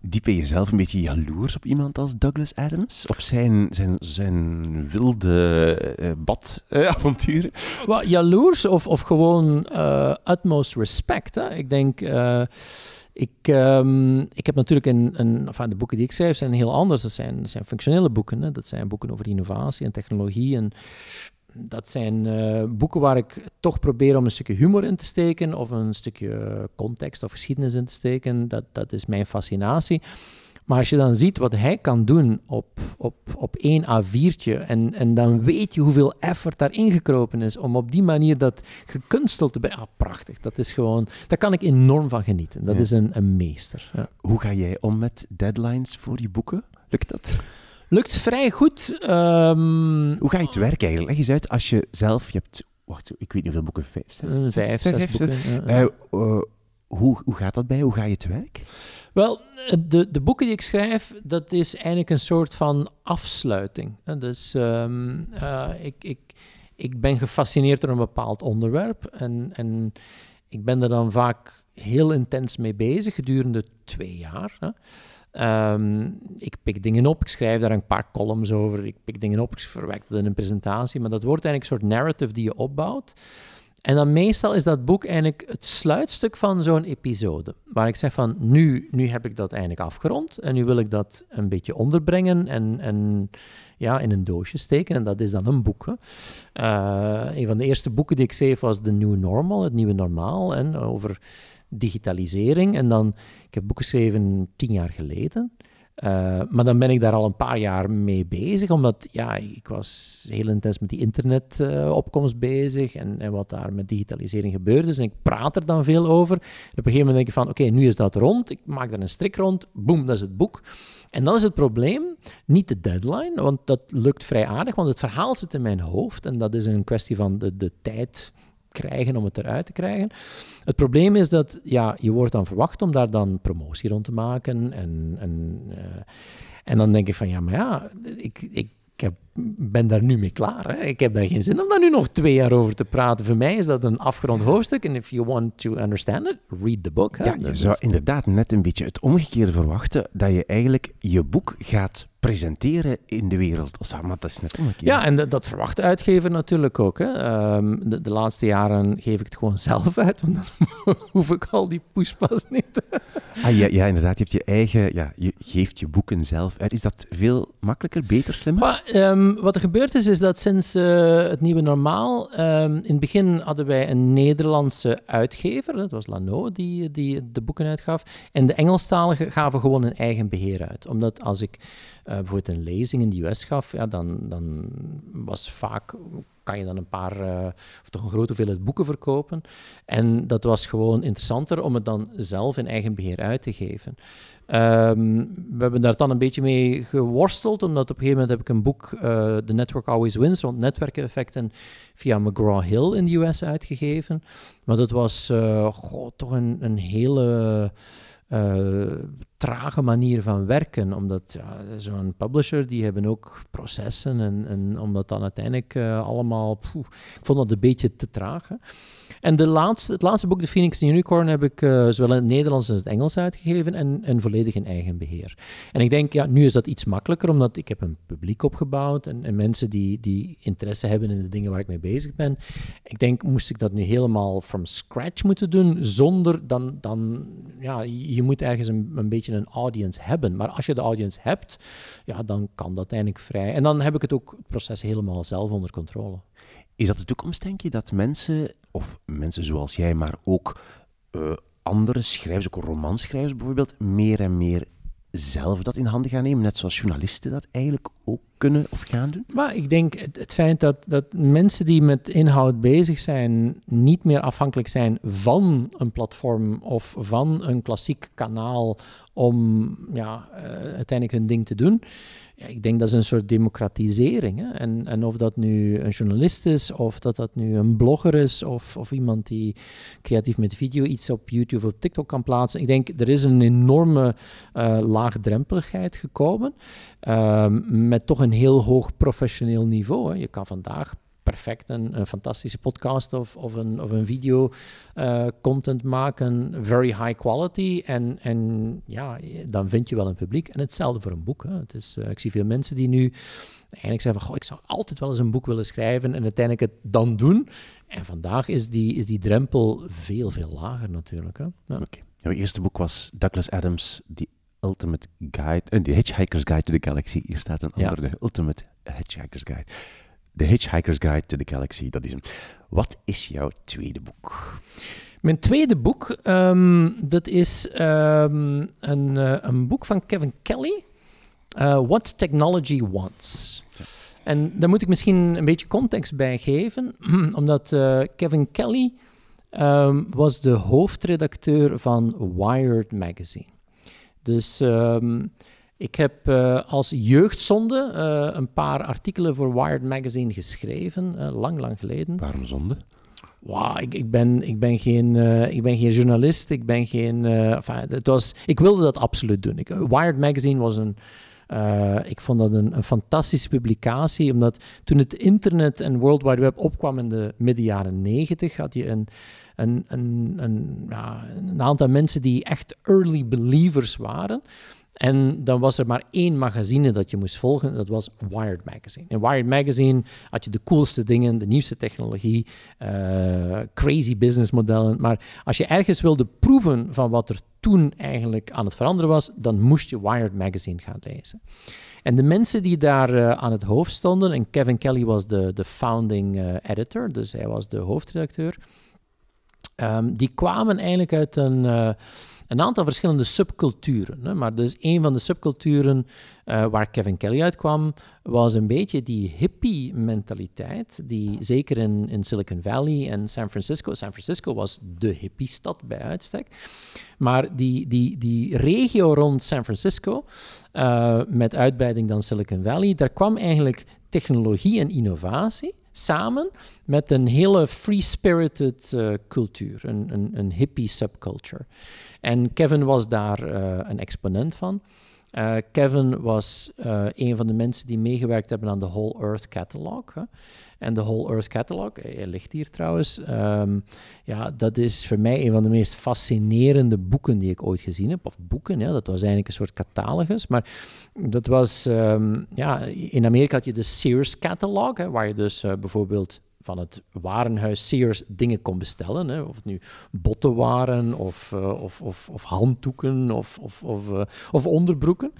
diep in jezelf een beetje jaloers op iemand als Douglas Adams? Op zijn, zijn, zijn wilde uh, badavonturen? Uh, jaloers of, of gewoon uh, utmost respect. Hè? Ik denk... Ik, um, ik heb natuurlijk in, in enfin, de boeken die ik schrijf zijn heel anders. Dat zijn, dat zijn functionele boeken. Hè. Dat zijn boeken over innovatie en technologie. En dat zijn uh, boeken waar ik toch probeer om een stukje humor in te steken of een stukje context of geschiedenis in te steken. Dat, dat is mijn fascinatie. Maar als je dan ziet wat hij kan doen op, op, op één A4'tje en, en dan weet je hoeveel effort daarin gekropen is om op die manier dat gekunsteld te brengen. Ah, prachtig. Dat is gewoon, daar kan ik enorm van genieten. Dat is een, een meester. Ja. Hoe ga jij om met deadlines voor je boeken? Lukt dat? Lukt vrij goed. Um... Hoe ga je het werk eigenlijk? Leg eens uit als je zelf, je hebt, wacht, ik weet niet hoeveel boeken, vijf, zes, vijf, zes, boeken. Uh, uh, hoe, hoe gaat dat bij? Hoe ga je te werk? Wel, de, de boeken die ik schrijf, dat is eigenlijk een soort van afsluiting. Dus um, uh, ik, ik, ik ben gefascineerd door een bepaald onderwerp en, en ik ben er dan vaak heel intens mee bezig gedurende twee jaar. Hè. Um, ik pik dingen op, ik schrijf daar een paar columns over, ik pik dingen op, ik verwerk dat in een presentatie, maar dat wordt eigenlijk een soort narrative die je opbouwt. En dan meestal is dat boek eigenlijk het sluitstuk van zo'n episode. Waar ik zeg van, nu, nu heb ik dat eigenlijk afgerond en nu wil ik dat een beetje onderbrengen en, en ja, in een doosje steken. En dat is dan een boek. Uh, een van de eerste boeken die ik schreef was The New Normal, het nieuwe normaal, en over digitalisering. En dan, ik heb boeken geschreven tien jaar geleden. Uh, maar dan ben ik daar al een paar jaar mee bezig, omdat ja, ik was heel intens met die internetopkomst bezig en, en wat daar met digitalisering gebeurde. Dus en ik praat er dan veel over. Op een gegeven moment denk ik van, oké, nu is dat rond. Ik maak er een strik rond. Boom, dat is het boek. En dan is het probleem niet de deadline, want dat lukt vrij aardig, want het verhaal zit in mijn hoofd en dat is een kwestie van de, de tijd krijgen om het eruit te krijgen. Het probleem is dat ja, je wordt dan verwacht om daar dan promotie rond te maken. En, en, uh, en dan denk ik van ja, maar ja, ik, ik ik heb, ben daar nu mee klaar. Hè. Ik heb daar geen zin om daar nu nog twee jaar over te praten. Voor mij is dat een afgerond hoofdstuk. En if you want to understand it, read the book. Hè. Ja, je zou inderdaad net een beetje het omgekeerde verwachten. Dat je eigenlijk je boek gaat presenteren in de wereld. Maar dat is net omgekeerd. Ja, en dat, verwacht de uitgever natuurlijk ook. Hè. Um, de, de, laatste jaren geef ik het gewoon zelf uit, want dan hoef ik al die poespas niet. ah, ja, ja, inderdaad. Je hebt je eigen... Ja, je geeft je boeken zelf uit. Is dat veel makkelijker, beter, slimmer? Maar, um, wat er gebeurd is, is dat sinds uh, het nieuwe normaal... Um, in het begin hadden wij een Nederlandse uitgever. Dat was Lano die, die de boeken uitgaf. En de Engelstaligen gaven gewoon een eigen beheer uit. Omdat als ik bijvoorbeeld een lezing in de US gaf, ja, dan, dan was vaak kan je dan een paar, uh, of toch een grote hoeveelheid boeken verkopen. En dat was gewoon interessanter om het dan zelf in eigen beheer uit te geven. Um, we hebben daar dan een beetje mee geworsteld, omdat op een gegeven moment heb ik een boek, uh, The Network Always Wins, rond netwerkeffecten, via McGraw-Hill in de US uitgegeven. Maar dat was toch een, een hele trage manier van werken. Omdat ja, zo'n publisher, die hebben ook processen. En, en omdat dan uiteindelijk uh, allemaal... ik vond dat een beetje te traag. Hè. En de laatste, het laatste boek, The Phoenix Unicorn, heb ik uh, zowel in het Nederlands als het Engels uitgegeven en, en volledig in eigen beheer. En ik denk, ja, nu is dat iets makkelijker, omdat ik heb een publiek opgebouwd en, en mensen die, die interesse hebben in de dingen waar ik mee bezig ben. Ik denk, moest ik dat nu helemaal from scratch moeten doen, zonder dan, dan ja, je moet ergens een, een beetje een audience hebben. Maar als je de audience hebt, ja, dan kan dat eigenlijk vrij. En dan heb ik het ook, het proces helemaal zelf onder controle. Is dat de toekomst, denk je, dat mensen, of mensen zoals jij, maar ook uh, andere schrijvers, ook romanschrijvers bijvoorbeeld, meer en meer zelf dat in handen gaan nemen, net zoals journalisten dat eigenlijk ook kunnen of gaan doen? Maar ik denk het, het, feit dat, dat mensen die met inhoud bezig zijn, niet meer afhankelijk zijn van een platform of van een klassiek kanaal om ja, uh, uiteindelijk hun ding te doen. Ja, ik denk dat is een soort democratisering. Hè? En, en of dat nu een journalist is, of dat dat nu een blogger is, of, of iemand die creatief met video iets op YouTube of TikTok kan plaatsen. Ik denk, er is een enorme uh, laagdrempeligheid gekomen, uh, met toch een heel hoog professioneel niveau. Je kan vandaag perfect een, fantastische podcast of, of, een, of een video uh, content maken, very high quality. En, en ja, dan vind je wel een publiek. En hetzelfde voor een boek. Hè. Het is, uh, ik zie veel mensen die nu eigenlijk zeggen van, goh, ik zou altijd wel eens een boek willen schrijven en uiteindelijk het dan doen. En vandaag is die, is die drempel veel, veel lager natuurlijk. Hè. Ja. Jouw eerste boek was Douglas Adams, The Ultimate Guide, uh, The Hitchhiker's Guide to the Galaxy. Hier staat een ja. andere, The Ultimate Hitchhiker's Guide. The Hitchhiker's Guide to the Galaxy, dat is hem. Wat is jouw tweede boek? Mijn tweede boek, um, dat is um, een, uh, een boek van Kevin Kelly, uh, What Technology Wants. Ja. En daar moet ik misschien een beetje context bij geven, omdat uh, Kevin Kelly um, was de hoofdredacteur van Wired Magazine. Dus ik heb uh, als jeugdzonde uh, een paar artikelen voor Wired Magazine geschreven, uh, lang, lang geleden. Waarom zonde? Wow, ik, ik, ben, ik, ben geen, ik ben geen journalist, ik ben geen... enfin, het was, ik wilde dat absoluut doen. Ik, Wired Magazine was een... ik vond dat een, een, fantastische publicatie, omdat toen het internet en World Wide Web opkwam in de midden jaren negentig, had je een, een, een, aantal mensen die echt early believers waren. En dan was er maar één magazine dat je moest volgen, dat was Wired Magazine. In Wired Magazine had je de coolste dingen, de nieuwste technologie, uh, crazy businessmodellen. Maar als je ergens wilde proeven van wat er toen eigenlijk aan het veranderen was, dan moest je Wired Magazine gaan lezen. En de mensen die daar uh, aan het hoofd stonden, en Kevin Kelly was de, de founding uh, editor, dus hij was de hoofdredacteur, um, die kwamen eigenlijk uit een een aantal verschillende subculturen. Hè. Maar dus een van de subculturen uh, waar Kevin Kelly uitkwam, was een beetje die hippie-mentaliteit, die zeker in, in Silicon Valley en San Francisco, San Francisco was de hippie-stad bij uitstek, maar die, die, die regio rond San Francisco, uh, met uitbreiding dan Silicon Valley, daar kwam eigenlijk technologie en innovatie samen met een hele free-spirited uh, cultuur, een, een, een hippie subculture. En Kevin was daar uh, een exponent van. Uh, Kevin was uh, een van de mensen die meegewerkt hebben aan de Whole Earth Catalog. Hè. En de Whole Earth Catalog, hij ligt hier trouwens, um, ja, dat is voor mij een van de meest fascinerende boeken die ik ooit gezien heb. Of boeken, ja, dat was eigenlijk een soort catalogus. Maar dat was, um, ja, in Amerika had je de Sears Catalog, waar je dus bijvoorbeeld van het warenhuis Sears dingen kon bestellen. Hè. Of het nu botten waren, of, uh, of, of, of, handdoeken, of, of, of, uh, of onderbroeken.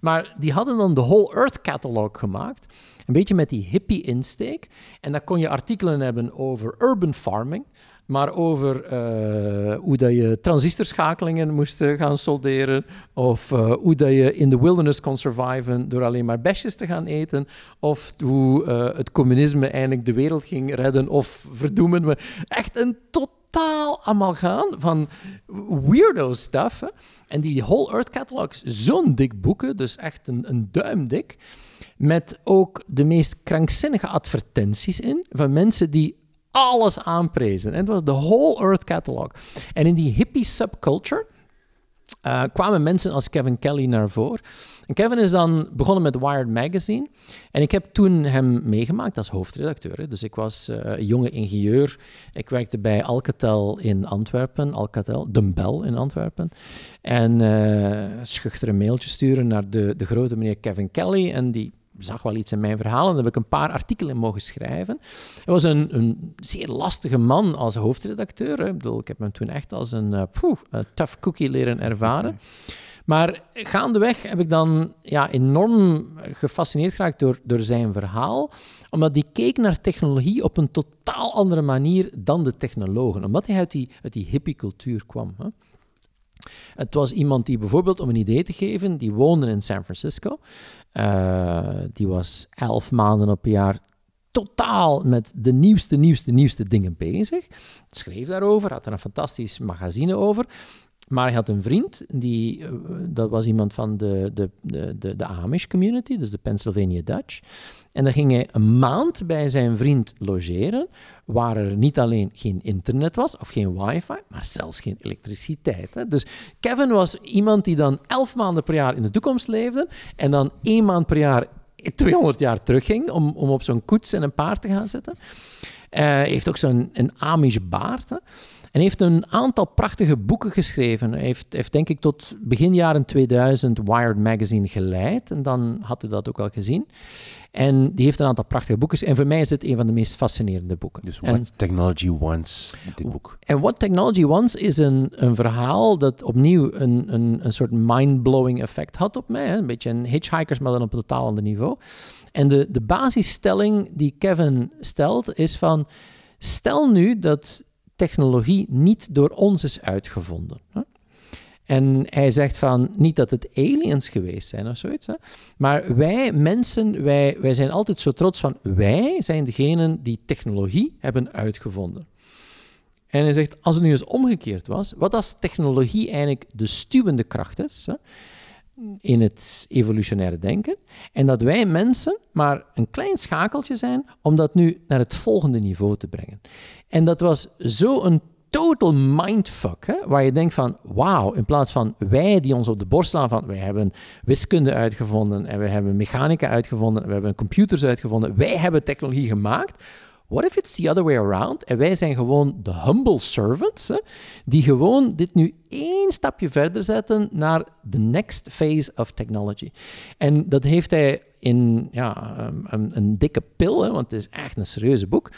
Maar die hadden dan de Whole Earth Catalog gemaakt. Een beetje met die hippie insteek. En daar kon je artikelen hebben over urban farming maar over uh, hoe dat je transistorschakelingen moest gaan solderen, of uh, hoe dat je in de wilderness kon surviven door alleen maar besjes te gaan eten, of hoe het communisme eigenlijk de wereld ging redden of verdoemen. we echt een totaal amalgaan van weirdo stuff. En die Whole Earth Catalog zo'n dik boeken, dus echt een, een duim dik, met ook de meest krankzinnige advertenties in van mensen die alles aanprezen. En het was de whole Earth Catalog. En in die hippie subculture uh, kwamen mensen als Kevin Kelly naar voren. En Kevin is dan begonnen met Wired Magazine. En ik heb toen hem meegemaakt als hoofdredacteur. Dus ik was uh, jonge ingenieur. Ik werkte bij Alcatel in Antwerpen, Alcatel, de Bel in Antwerpen. En uh, schuchtere mailtjes sturen naar de, de grote meneer Kevin Kelly. En die zag wel iets in mijn verhaal en daar heb ik een paar artikelen mogen schrijven. Hij was een, een zeer lastige man als hoofdredacteur. Ik bedoel, ik heb hem toen echt als een, uh, een tough cookie leren ervaren. Maar gaandeweg heb ik dan ja, enorm gefascineerd geraakt door, door zijn verhaal, omdat hij keek naar technologie op een totaal andere manier dan de technologen, omdat hij uit die, uit die hippie-cultuur kwam. Hè. Het was iemand die bijvoorbeeld, om een idee te geven, die woonde in San Francisco. Uh, die was elf maanden op een jaar totaal met de nieuwste, nieuwste, nieuwste dingen bezig. Schreef daarover, had er een fantastisch magazine over. Maar hij had een vriend, die, uh, dat was iemand van de, de, de, de Amish community, dus de Pennsylvania Dutch. En dan ging hij een maand bij zijn vriend logeren, waar er niet alleen geen internet was of geen wifi, maar zelfs geen elektriciteit. Hè. Dus Kevin was iemand die dan elf maanden per jaar in de toekomst leefde en dan één maand per jaar 200 jaar terugging om, om op zo'n koets en een paard te gaan zitten. Uh, hij heeft ook zo'n een Amish baard. En heeft een aantal prachtige boeken geschreven. Hij heeft, heeft, denk ik tot begin jaren 2000 Wired Magazine geleid. En dan had u dat ook al gezien. En die heeft een aantal prachtige boeken. En voor mij is dit een van de meest fascinerende boeken. Dus What Technology Wants, dit boek. En What Technology Wants is een, een verhaal dat opnieuw een, een, een soort mind-blowing effect had op mij. Hè. Een beetje een hitchhikers, maar dan op een totaal ander niveau. En de, de basisstelling die Kevin stelt is van... Stel nu dat technologie niet door ons is uitgevonden. Hè? En hij zegt van, niet dat het aliens geweest zijn of zoiets, hè? maar wij mensen, wij, wij zijn altijd zo trots van, wij zijn degenen die technologie hebben uitgevonden. En hij zegt, als het nu eens omgekeerd was, wat als technologie eigenlijk de stuwende kracht is, hè? in het evolutionaire denken. En dat wij mensen maar een klein schakeltje zijn om dat nu naar het volgende niveau te brengen. En dat was zo een total mindfuck, hè, waar je denkt van, wauw, in plaats van wij die ons op de borst slaan van, wij hebben wiskunde uitgevonden en we hebben mechanica uitgevonden en we hebben computers uitgevonden, wij hebben technologie gemaakt. What if it's the other way around? En wij zijn gewoon de humble servants, hè, die gewoon dit nu één stapje verder zetten naar the next phase of technology. En dat heeft hij in ja, een, een dikke pil, hè, want het is echt een serieuze boek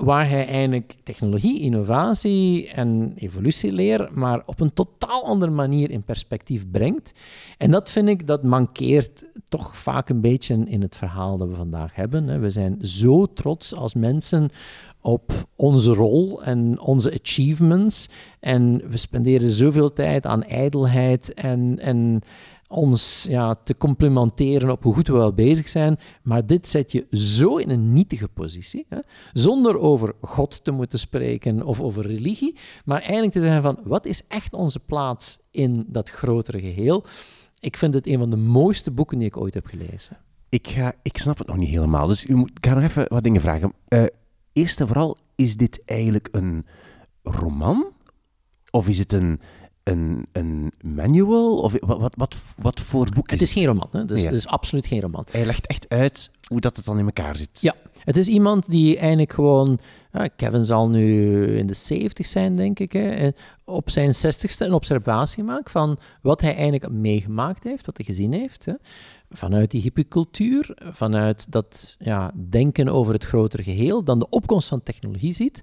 waar hij eigenlijk technologie, innovatie en evolutie leert, maar op een totaal andere manier in perspectief brengt. En dat vind ik, dat mankeert toch vaak een beetje in het verhaal dat we vandaag hebben. We zijn zo trots als mensen op onze rol en onze achievements. En we spenderen zoveel tijd aan ijdelheid en, en ons ja, te complimenteren op hoe goed we wel bezig zijn. Maar dit zet je zo in een nietige positie, hè? zonder over God te moeten spreken of over religie, maar eigenlijk te zeggen van wat is echt onze plaats in dat grotere geheel. Ik vind het een van de mooiste boeken die ik ooit heb gelezen. Ik, ga, ik snap het nog niet helemaal, dus ik ga nog even wat dingen vragen. Uh, eerst en vooral, is dit eigenlijk een roman? Of is het een, een, een manual? Of wat, wat, wat, voor boek is het? is geen roman, hè? Dus, ja. het is absoluut geen roman. Hij legt echt uit hoe dat het dan in elkaar zit. Ja, het is iemand die eigenlijk gewoon... Ja, Kevin zal nu in de 70 zijn, denk ik. Hè, op zijn 60ste een observatie maakt van wat hij eigenlijk meegemaakt heeft, wat hij gezien heeft. Hè. Vanuit die hippiecultuur, vanuit dat ja, denken over het grotere geheel, dan de opkomst van technologie ziet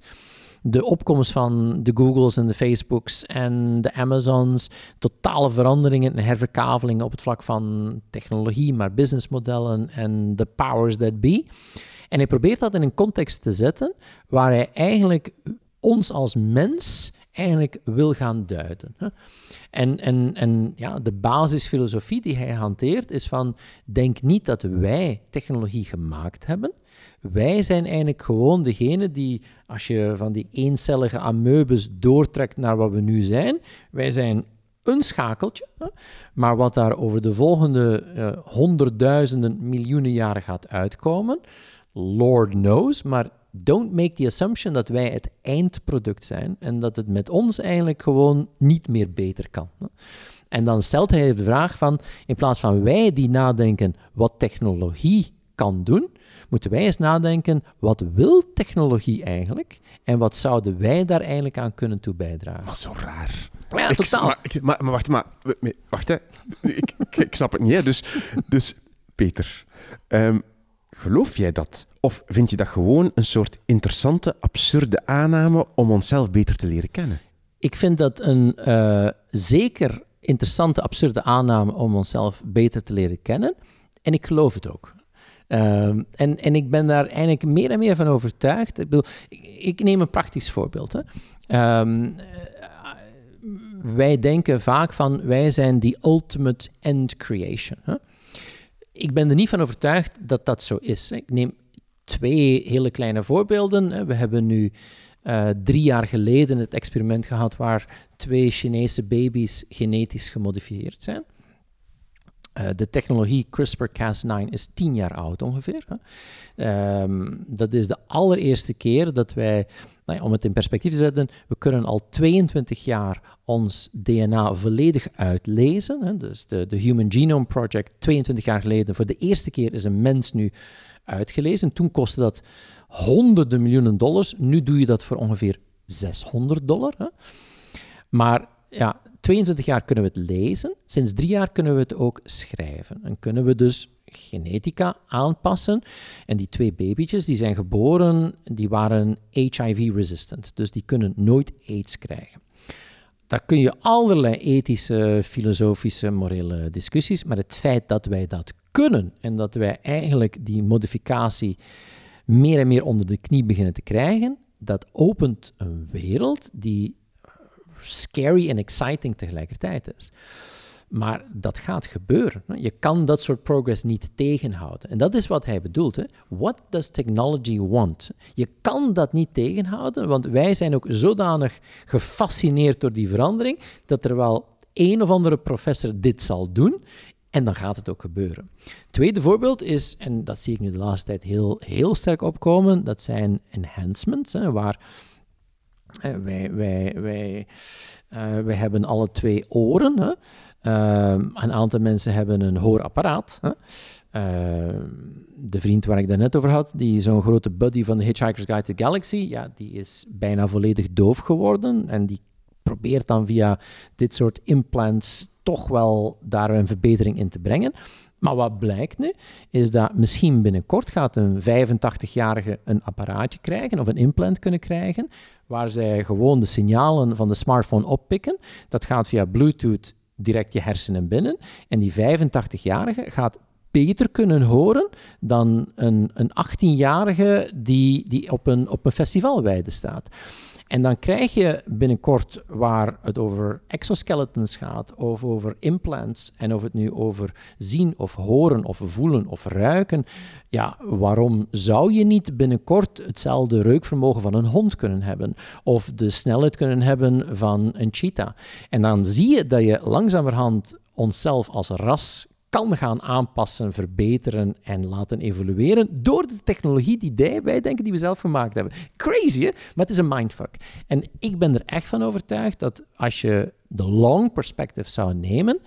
de opkomst van de Googles en de Facebooks en de Amazons, totale veranderingen en herverkavelingen op het vlak van technologie, maar businessmodellen en de powers that be. En hij probeert dat in een context te zetten waar hij eigenlijk ons als mens eigenlijk wil gaan duiden. En, en, en ja, de basisfilosofie die hij hanteert is van, denk niet dat wij technologie gemaakt hebben, wij zijn eigenlijk gewoon degene die, als je van die eencellige amoebes doortrekt naar wat we nu zijn, wij zijn een schakeltje. Maar wat daar over de volgende uh, honderdduizenden, miljoenen jaren gaat uitkomen, Lord knows. Maar don't make the assumption dat wij het eindproduct zijn en dat het met ons eigenlijk gewoon niet meer beter kan. En dan stelt hij de vraag van, in plaats van wij die nadenken wat technologie kan doen, moeten wij eens nadenken, wat wil technologie eigenlijk? En wat zouden wij daar eigenlijk aan kunnen toe bijdragen? Wat zo raar. Ja, Ik- totaal. maar, ik- maar, maar wacht, maar, wacht hè. Ik, ik, ik snap het niet. Hè. Dus, dus Peter, ehm, geloof jij dat? Of vind je dat gewoon een soort interessante, absurde aanname om onszelf beter te leren kennen? Ik vind dat een eh, zeker interessante, absurde aanname om onszelf beter te leren kennen. En ik geloof het ook. Ehm, en, en ik ben daar eigenlijk meer en meer van overtuigd. Ik, bedoel, ik, neem een praktisch voorbeeld. Hè. Ehm, eh, wij denken vaak van wij zijn die ultimate end creation. Hè. Ik ben er niet van overtuigd dat dat zo is. Ik neem twee hele kleine voorbeelden. We hebben nu eh, drie jaar geleden het experiment gehad waar twee Chinese baby's genetisch gemodifieerd zijn. Eh, de technologie CRISPR-Cas9 is tien jaar oud ongeveer. Ehm, dat is de allereerste keer dat wij, nou ja, om het in perspectief te zetten, we kunnen al 22 jaar ons DNA volledig uitlezen. Hè. Dus de, de Human Genome Project, 22 jaar geleden, voor de eerste keer is een mens nu uitgelezen. Toen kostte dat honderden miljoenen dollars. Nu doe je dat voor ongeveer 600 dollar. Hè. Maar ja, 22 jaar kunnen we het lezen. Sinds drie jaar kunnen we het ook schrijven. En kunnen we dus genetica aanpassen. En die twee babytjes die zijn geboren, die waren HIV-resistant. Dus die kunnen nooit AIDS krijgen. Daar kun je allerlei ethische, filosofische, morele discussies. Maar het feit dat wij dat kunnen en dat wij eigenlijk die modificatie meer en meer onder de knie beginnen te krijgen, dat opent een wereld die scary en exciting tegelijkertijd is. Maar dat gaat gebeuren. Je kan dat soort progress niet tegenhouden. En dat is wat hij bedoelt. What does technology want? Je kan dat niet tegenhouden, want wij zijn ook zodanig gefascineerd door die verandering dat er wel een of andere professor dit zal doen. En dan gaat het ook gebeuren. Tweede voorbeeld is, en dat zie ik nu de laatste tijd heel, heel sterk opkomen, dat zijn enhancements, hè, waar wij, eh, wij hebben alle twee oren. Hè. Ehm, een aantal mensen hebben een hoorapparaat. Hè. Ehm, de vriend waar ik daarnet over had, die zo'n grote buddy van de Hitchhiker's Guide to the Galaxy, ja, die is bijna volledig doof geworden en die probeert dan via dit soort implants toch wel daar een verbetering in te brengen. Maar wat blijkt nu, is dat misschien binnenkort gaat een 85-jarige een apparaatje krijgen of een implant kunnen krijgen, waar zij gewoon de signalen van de smartphone oppikken. Dat gaat via Bluetooth direct je hersenen binnen. En die 85-jarige gaat beter kunnen horen dan een, een 18-jarige die, die op, een, op een festivalweide staat. En dan krijg je binnenkort, waar het over exoskeletons gaat, of over implants, en of het nu over zien of horen of voelen of ruiken, ja, waarom zou je niet binnenkort hetzelfde reukvermogen van een hond kunnen hebben, of de snelheid kunnen hebben van een cheetah? En dan zie je dat je langzamerhand onszelf als ras gaan aanpassen, verbeteren en laten evolueren door de technologie die wij- denken die we zelf gemaakt hebben. Crazy, hè? Maar het is een mindfuck. En ik ben er echt van overtuigd dat als je de long perspective zou nemen,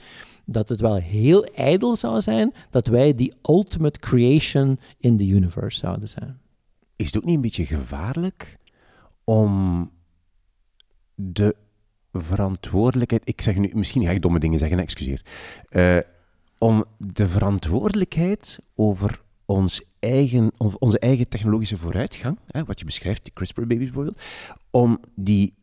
dat het wel heel ijdel zou zijn dat wij die ultimate creation in the universe zouden zijn. Is het ook niet een beetje gevaarlijk om de verantwoordelijkheid... Ik zeg nu, misschien ga ik domme dingen zeggen, excuseer. Eh, om de verantwoordelijkheid over ons eigen, on- onze eigen technologische vooruitgang, hè, wat je beschrijft, die CRISPR-babies bijvoorbeeld, om die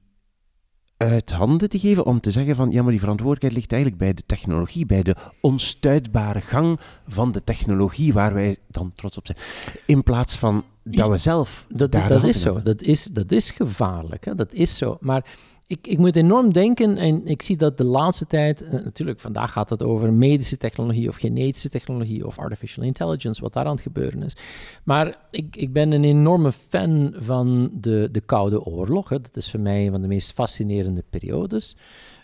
uit handen te geven, om te zeggen van, ja, maar die verantwoordelijkheid ligt eigenlijk bij de technologie, bij de onstuitbare gang van de technologie waar wij dan trots op zijn. In plaats van dat we zelf Dat, dat is zo. Dat is, dat is gevaarlijk. Hè? Dat is zo. Maar ik, ik moet enorm denken, en ik zie dat de laatste tijd, eh, natuurlijk, vandaag gaat het over medische technologie of genetische technologie of artificial intelligence, wat daar aan het gebeuren is. Maar ik, ik ben een enorme fan van de, de Koude Oorlog. Hè? Dat is voor mij een van de meest fascinerende periodes.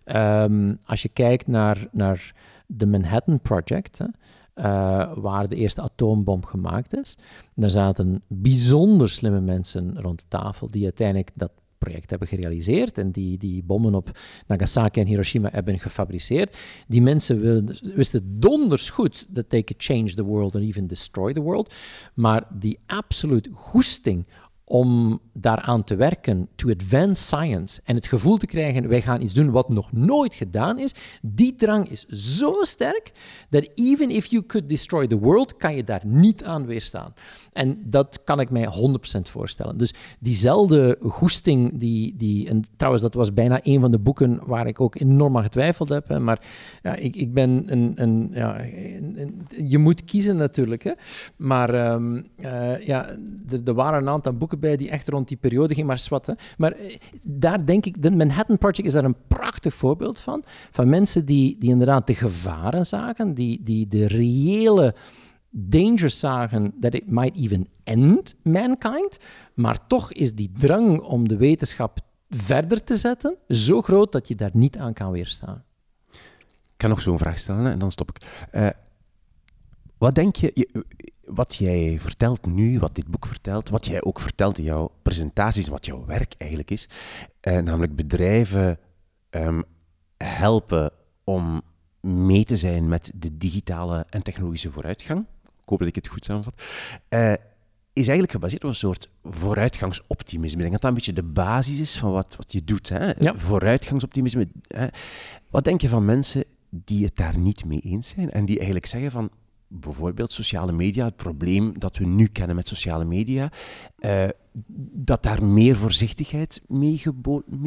Ehm, als je kijkt naar, naar de Manhattan Project, hè, eh, waar de eerste atoombom gemaakt is. Daar zaten bijzonder slimme mensen rond de tafel die uiteindelijk dat project hebben gerealiseerd en die die bommen op Nagasaki en Hiroshima hebben gefabriceerd, die mensen wisten donders goed dat they could change the world and even destroy the world, maar die absoluut goesting om daaraan te werken, to advance science, en het gevoel te krijgen, wij gaan iets doen wat nog nooit gedaan is, die drang is zo sterk, dat even if you could destroy the world, kan je daar niet aan weerstaan. En dat kan ik mij 100% voorstellen. Dus diezelfde goesting, die, die, en trouwens, dat was bijna een van de boeken waar ik ook enorm aan getwijfeld heb, maar ja, ik, ik ben een, een, ja, je moet kiezen natuurlijk, hè. maar um, uh, ja, er waren een aantal boeken bij die echt rond die periode ging, maar zwart. Maar eh, daar denk ik, de Manhattan Project is daar een prachtig voorbeeld van. Van mensen die, die inderdaad de gevaren zagen, die, die de reële dangers zagen that it might even end mankind. Maar toch is die drang om de wetenschap verder te zetten zo groot dat je daar niet aan kan weerstaan. Ik kan nog zo'n vraag stellen en dan stop ik. Uh, wat denk je, wat jij vertelt nu, wat dit boek vertelt, wat jij ook vertelt in jouw presentaties, wat jouw werk eigenlijk is, eh, namelijk bedrijven ehm, helpen om mee te zijn met de digitale en technologische vooruitgang. Ik hoop dat ik het goed samenvat. Uh, is eigenlijk gebaseerd op een soort vooruitgangsoptimisme. Ik denk dat dat een beetje de basis is van wat, wat je doet. Hè? Vooruitgangsoptimisme. Hè? Wat denk je van mensen die het daar niet mee eens zijn en die eigenlijk zeggen van bijvoorbeeld sociale media, het probleem dat we nu kennen met sociale media, uh, dat daar meer voorzichtigheid mee,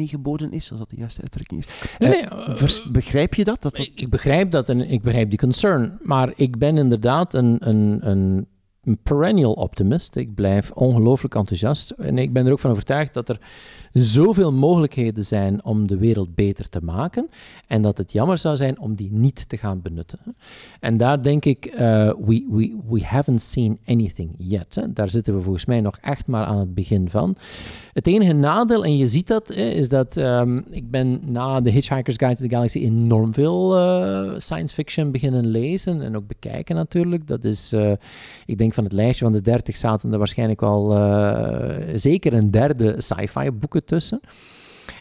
geboden is, als dat de juiste uitdrukking is. Nee, nee, uh, begrijp je dat? dat, Ik begrijp dat en ik begrijp die concern, maar ik ben inderdaad een, een, een een perennial optimist. Ik blijf ongelooflijk enthousiast. En ik ben er ook van overtuigd dat er zoveel mogelijkheden zijn om de wereld beter te maken. En dat het jammer zou zijn om die niet te gaan benutten. En daar denk ik, uh, we, we, we haven't seen anything yet. Daar zitten we volgens mij nog echt maar aan het begin van. Het enige nadeel, en je ziet dat, is dat um, ik ben na The Hitchhiker's Guide to the Galaxy enorm veel uh, science fiction beginnen lezen en ook bekijken natuurlijk. Dat is, uh, ik denk van het lijstje van de 30 zaten er waarschijnlijk al zeker een derde sci-fi boeken tussen.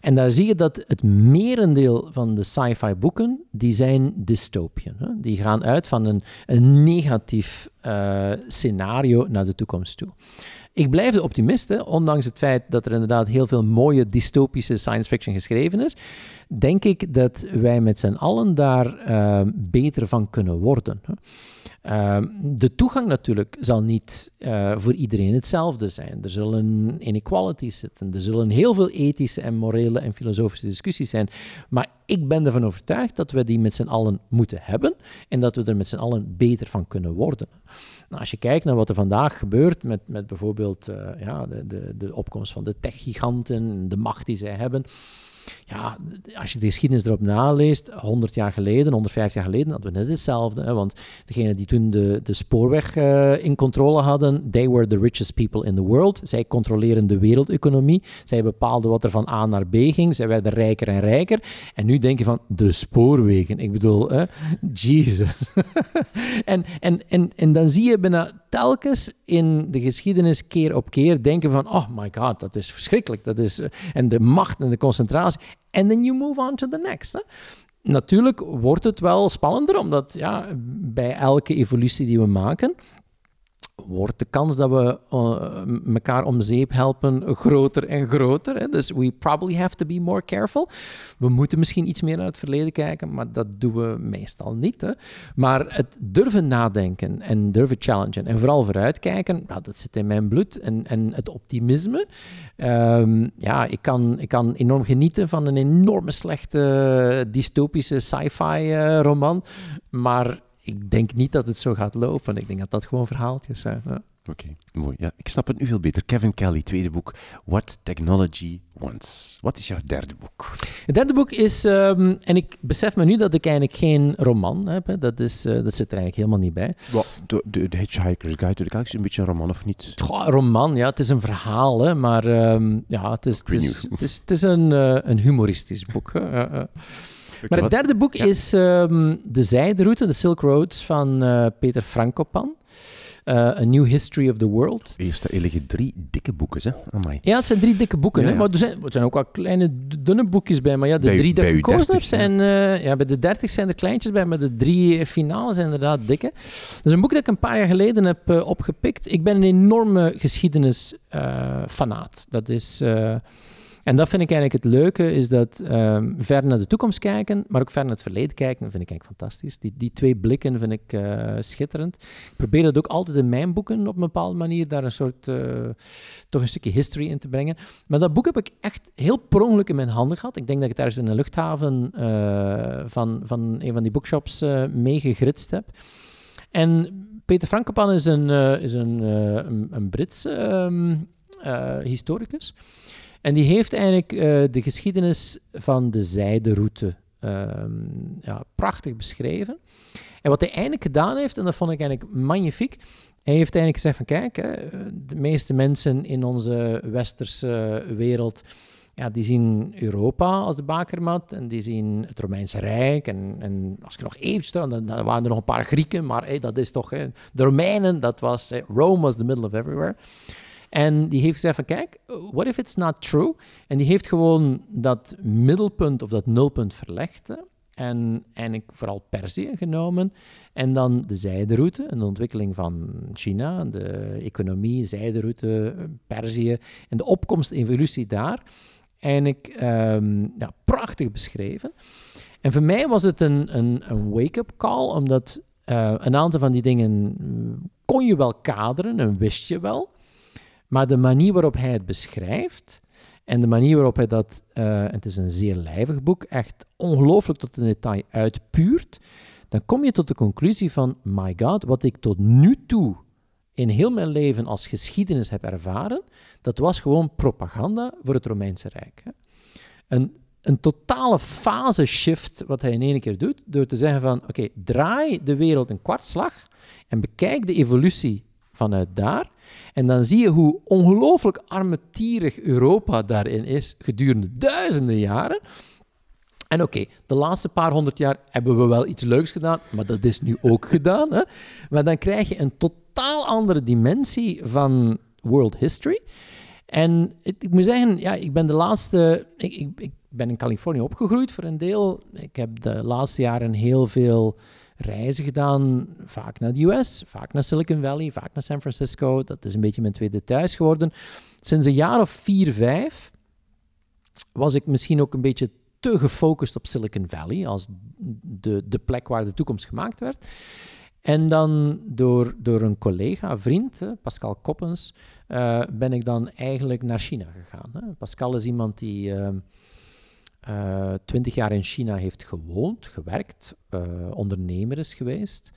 En daar zie je dat het merendeel van de sci-fi boeken, die zijn dystopiën. Hè? Die gaan uit van een, een negatief uh, scenario naar de toekomst toe. Ik blijf de optimist, ondanks het feit dat er inderdaad heel veel mooie dystopische science fiction geschreven is. Denk ik dat wij met z'n allen daar uh, beter van kunnen worden. Ehm, de toegang natuurlijk zal niet uh, voor iedereen hetzelfde zijn. Er zullen inequalities zitten, er zullen heel veel ethische en morele en filosofische discussies zijn. Maar ik ben ervan overtuigd dat we die met z'n allen moeten hebben en dat we er met z'n allen beter van kunnen worden. Nou, als je kijkt naar wat er vandaag gebeurt met, met bijvoorbeeld uh, ja, de, de, de opkomst van de techgiganten, de macht die zij hebben ja, als je de geschiedenis erop naleest, 100 jaar geleden, 150 jaar geleden, hadden we net hetzelfde. Hè, want degenen die toen de, de spoorweg uh, in controle hadden, they were the richest people in the world. Zij controleren de wereldeconomie. Zij bepaalden wat er van A naar B ging. Zij werden rijker en rijker. En nu denk je van de spoorwegen. Ik bedoel, Jesus. en, en, en, en dan zie je bijna telkens in de geschiedenis keer op keer denken van, oh my god, dat is verschrikkelijk. Dat is, eh, en de macht en de concentratie. En then you move on to the next. Natuurlijk wordt het wel spannender, omdat ja, bij elke evolutie die we maken, wordt de kans dat we elkaar om zeep helpen groter en groter. Hè? Dus we probably have to be more careful. We moeten misschien iets meer naar het verleden kijken, maar dat doen we meestal niet. Hè? Maar het durven nadenken en durven challengen en vooral vooruitkijken, ja, dat zit in mijn bloed. En, en het optimisme. Um, ja, ik kan, ik kan enorm genieten van een enorme slechte dystopische sci-fi uh, roman, maar ik denk niet dat het zo gaat lopen. Ik denk dat dat gewoon verhaaltjes zijn. Ja. Oké, mooi. Ja, ik snap het nu veel beter. Kevin Kelly, tweede boek, What Technology Wants. Wat is jouw derde boek? Het derde boek is, um, en ik besef me nu dat ik eigenlijk geen roman heb. Hè. Dat, is, uh, dat zit er eigenlijk helemaal niet bij. Wat, de, de, de Hitchhiker's Guide to the Galaxy, een beetje een roman of niet? Goh, roman, ja. Het is een verhaal, hè, maar um, ja, het is, het is, het is, het is, een, uh, een humoristisch boek. Hè. Maar het derde boek is um, De Zijderoute, de Silk Roads van uh, Peter Frankopan. eh, A New History of the World. Eerste, er liggen drie dikke boeken, hè? Amai. Ja, het zijn drie dikke boeken, Ja, hè? ja. maar er zijn, er zijn ook wel kleine, dunne boekjes bij. Maar ja, de Bij- drie die ik gekozen 30, heb zijn... eh, ja, bij de 30 zijn er kleintjes bij, maar de drie finales zijn inderdaad dikke. Dat is een boek dat ik een paar jaar geleden heb eh, opgepikt. Ik ben een enorme geschiedenisfanaat. dat is... en dat vind ik eigenlijk het leuke, is dat ehm, ver naar de toekomst kijken, maar ook ver naar het verleden kijken, vind ik eigenlijk fantastisch. Die, die twee blikken vind ik eh, schitterend. Ik probeer dat ook altijd in mijn boeken op een bepaalde manier, daar een soort, eh, toch een stukje history in te brengen. Maar dat boek heb ik echt heel per ongeluk in mijn handen gehad. Ik denk dat ik het ergens in een luchthaven eh, van, van een van die bookshops meegegritst heb. En Peter Frankopan is een, is een, een, een ehm, eh, historicus. En die heeft eigenlijk eh, de geschiedenis van de zijderoute ehm, ja, prachtig beschreven. En wat hij eigenlijk gedaan heeft, en dat vond ik eigenlijk magnifiek, hij heeft eigenlijk gezegd van kijk, hè, de meeste mensen in onze westerse wereld, ja, die zien Europa als de bakermat en die zien het Romeinse Rijk. En, en als ik nog even stel, dan, waren er nog een paar Grieken, maar dat is toch, de Romeinen, dat was, Rome was the middle of everywhere. En die heeft gezegd van, kijk, what if it's not true? En die heeft gewoon dat middelpunt of dat nulpunt verlegd. En eigenlijk vooral Perzië genomen. En dan de zijderoute, een ontwikkeling van China, de economie, zijderoute, Perzië. En de opkomst, evolutie daar. Eigenlijk ehm, ja, prachtig beschreven. En voor mij was het een, een, een wake-up call, omdat eh, een aantal van die dingen mm, kon je wel kaderen en wist je wel. Maar de manier waarop hij het beschrijft en de manier waarop hij dat, eh, het is een zeer lijvig boek, echt ongelooflijk tot in detail uitpuurt, dan kom je tot de conclusie van, my god, wat ik tot nu toe in heel mijn leven als geschiedenis heb ervaren, dat was gewoon propaganda voor het Romeinse Rijk. Een, een totale fase shift wat hij in één keer doet, door te zeggen van, oké, draai de wereld een kwartslag en bekijk de evolutie vanuit daar. En dan zie je hoe ongelooflijk armetierig Europa daarin is gedurende duizenden jaren. En oké, de laatste paar honderd jaar hebben we wel iets leuks gedaan, maar dat is nu ook gedaan. Hè? Maar dan krijg je een totaal andere dimensie van world history. En ik, moet zeggen, ja, ik ben de laatste... Ik, ik ben in Californië opgegroeid voor een deel. Ik heb de laatste jaren heel veel reizen gedaan, vaak naar de US, vaak naar Silicon Valley, vaak naar San Francisco. Dat is een beetje mijn tweede thuis geworden. Sinds een jaar of vier, vijf was ik misschien ook een beetje te gefocust op Silicon Valley als de, de plek waar de toekomst gemaakt werd. En dan door, door een collega, vriend, Pascal Koppens, uh, ben ik dan eigenlijk naar China gegaan. Hè. Pascal is iemand die uh, twintig jaar in China heeft gewoond, gewerkt, uh, ondernemer is geweest.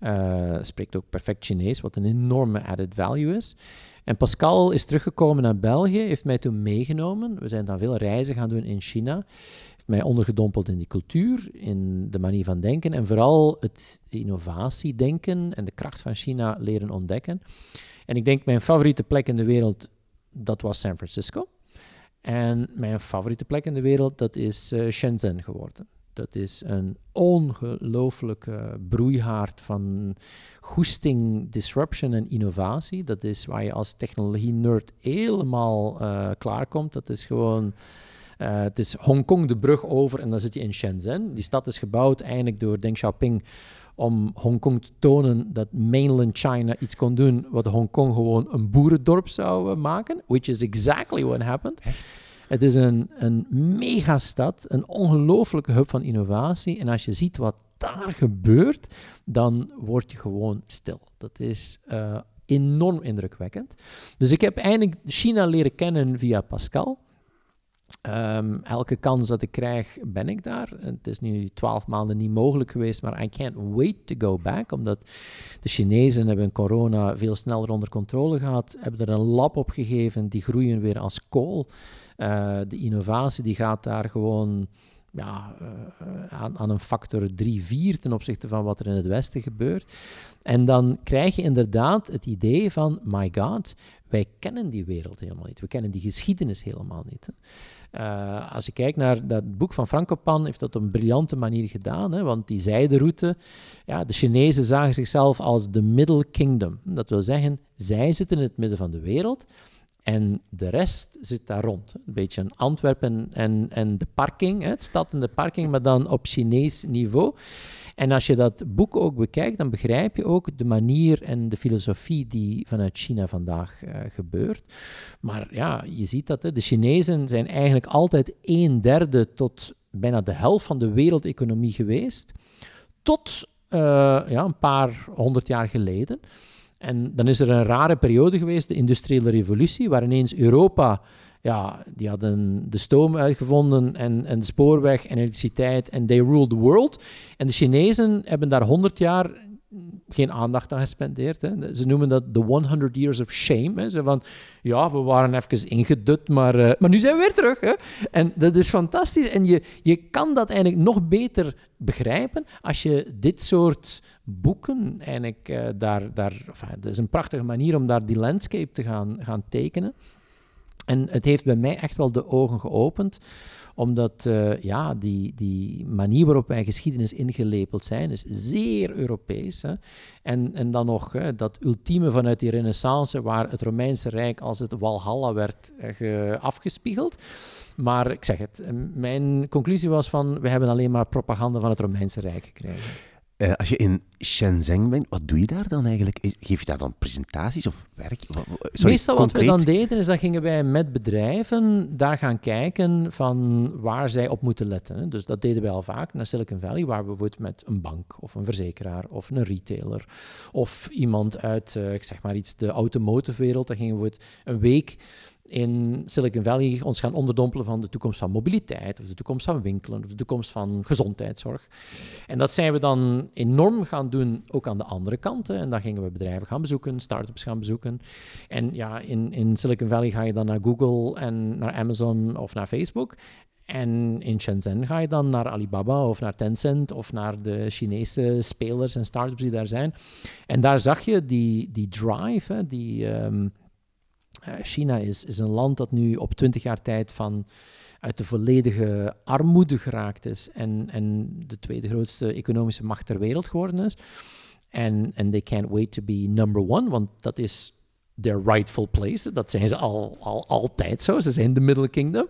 Uh, spreekt ook perfect Chinees, wat een enorme added value is. En Pascal is teruggekomen naar België, heeft mij toen meegenomen. We zijn dan veel reizen gaan doen in China. Heeft mij ondergedompeld in die cultuur, in de manier van denken en vooral het innovatiedenken en de kracht van China leren ontdekken. En ik denk mijn favoriete plek in de wereld, dat was San Francisco. En mijn favoriete plek in de wereld, dat is uh, Shenzhen geworden. Dat is een ongelooflijke broeihaard van goesting, disruption en innovatie. Dat is waar je als technologie-nerd helemaal uh, klaarkomt. Dat is gewoon... Uh, het is Hongkong de brug over en dan zit je in Shenzhen. Die stad is gebouwd eigenlijk door Deng Xiaoping om Hongkong te tonen dat mainland China iets kon doen wat Hongkong gewoon een boerendorp zou uh, maken. Which is exactly what happened. Echt? Het is een, een megastad, een ongelooflijke hub van innovatie. En als je ziet wat daar gebeurt, dan word je gewoon stil. Dat is uh, enorm indrukwekkend. Dus ik heb eigenlijk China leren kennen via Pascal. Um, elke kans dat ik krijg, ben ik daar. Het is nu twaalf maanden niet mogelijk geweest, maar I can't wait to go back. Omdat de Chinezen hebben corona veel sneller onder controle gehad, hebben er een lab op gegeven, die groeien weer als kool. Uh, de innovatie die gaat daar gewoon ja, uh, aan, aan, een factor 3, 4 ten opzichte van wat er in het Westen gebeurt. En dan krijg je inderdaad het idee van, my god, wij kennen die wereld helemaal niet. We kennen die geschiedenis helemaal niet. Uh, als je kijkt naar dat boek van Frankopan, heeft dat op een briljante manier gedaan. Hè, want die zijderoute, ja, de Chinezen zagen zichzelf als de Middle Kingdom. Dat wil zeggen, zij zitten in het midden van de wereld. En de rest zit daar rond. Een beetje een Antwerpen en, en de parking, hè, het stad en de parking, maar dan op Chinees niveau. En als je dat boek ook bekijkt, dan begrijp je ook de manier en de filosofie die vanuit China vandaag uh, gebeurt. Maar ja, je ziet dat hè, de Chinezen zijn eigenlijk altijd een derde tot bijna de helft van de wereldeconomie geweest. Tot uh, ja, een paar honderd jaar geleden. En dan is er een rare periode geweest, de industriële revolutie, waar ineens Europa, ja, die hadden de stoom uitgevonden en, en de spoorweg en elektriciteit en they ruled the world. En de Chinezen hebben daar 100 jaar geen aandacht aan gespendeerd. Hè. Ze noemen dat the 100 years of shame. Hè. Ze van, ja, we waren even ingedut, maar, uh, maar nu zijn we weer terug. Hè. En dat is fantastisch. En je, je kan dat eigenlijk nog beter begrijpen als je dit soort boeken eigenlijk uh, daar... daar dat is een prachtige manier om daar die landscape te gaan, gaan tekenen. En het heeft bij mij echt wel de ogen geopend omdat uh, ja, die, die manier waarop wij geschiedenis ingelepeld zijn, is zeer Europees. Hè? En, en dan nog hè, dat ultieme vanuit die renaissance, waar het Romeinse Rijk als het Walhalla werd uh, afgespiegeld. Maar ik zeg het, mijn conclusie was van, we hebben alleen maar propaganda van het Romeinse Rijk gekregen. Uh, als je in Shenzhen bent, wat doe je daar dan eigenlijk? Geef je daar dan presentaties of werk? Sorry, Meestal concreet? wat we dan deden, is dat gingen wij met bedrijven daar gaan kijken van waar zij op moeten letten. Hè. Dus dat deden wij al vaak naar Silicon Valley, waar we bijvoorbeeld met een bank of een verzekeraar of een retailer of iemand uit, uh, ik zeg maar iets, de automotive wereld, daar gingen we een week in Silicon Valley ons gaan onderdompelen van de toekomst van mobiliteit, of de toekomst van winkelen, of de toekomst van gezondheidszorg. En dat zijn we dan enorm gaan doen, ook aan de andere kant. Hè. En dan gingen we bedrijven gaan bezoeken, start-ups gaan bezoeken. En ja, in, in Silicon Valley ga je dan naar Google en naar Amazon of naar Facebook. En in Shenzhen ga je dan naar Alibaba of naar Tencent of naar de Chinese spelers en startups die daar zijn. En daar zag je die, die drive, hè, die, ehm, eh, China is, is een land dat nu op twintig jaar tijd van uit de volledige armoede geraakt is en, en de tweede grootste economische macht ter wereld geworden is. En and they can't wait to be number one, want dat is their rightful place. Dat zijn ze al, al altijd zo. Ze zijn de Middle Kingdom.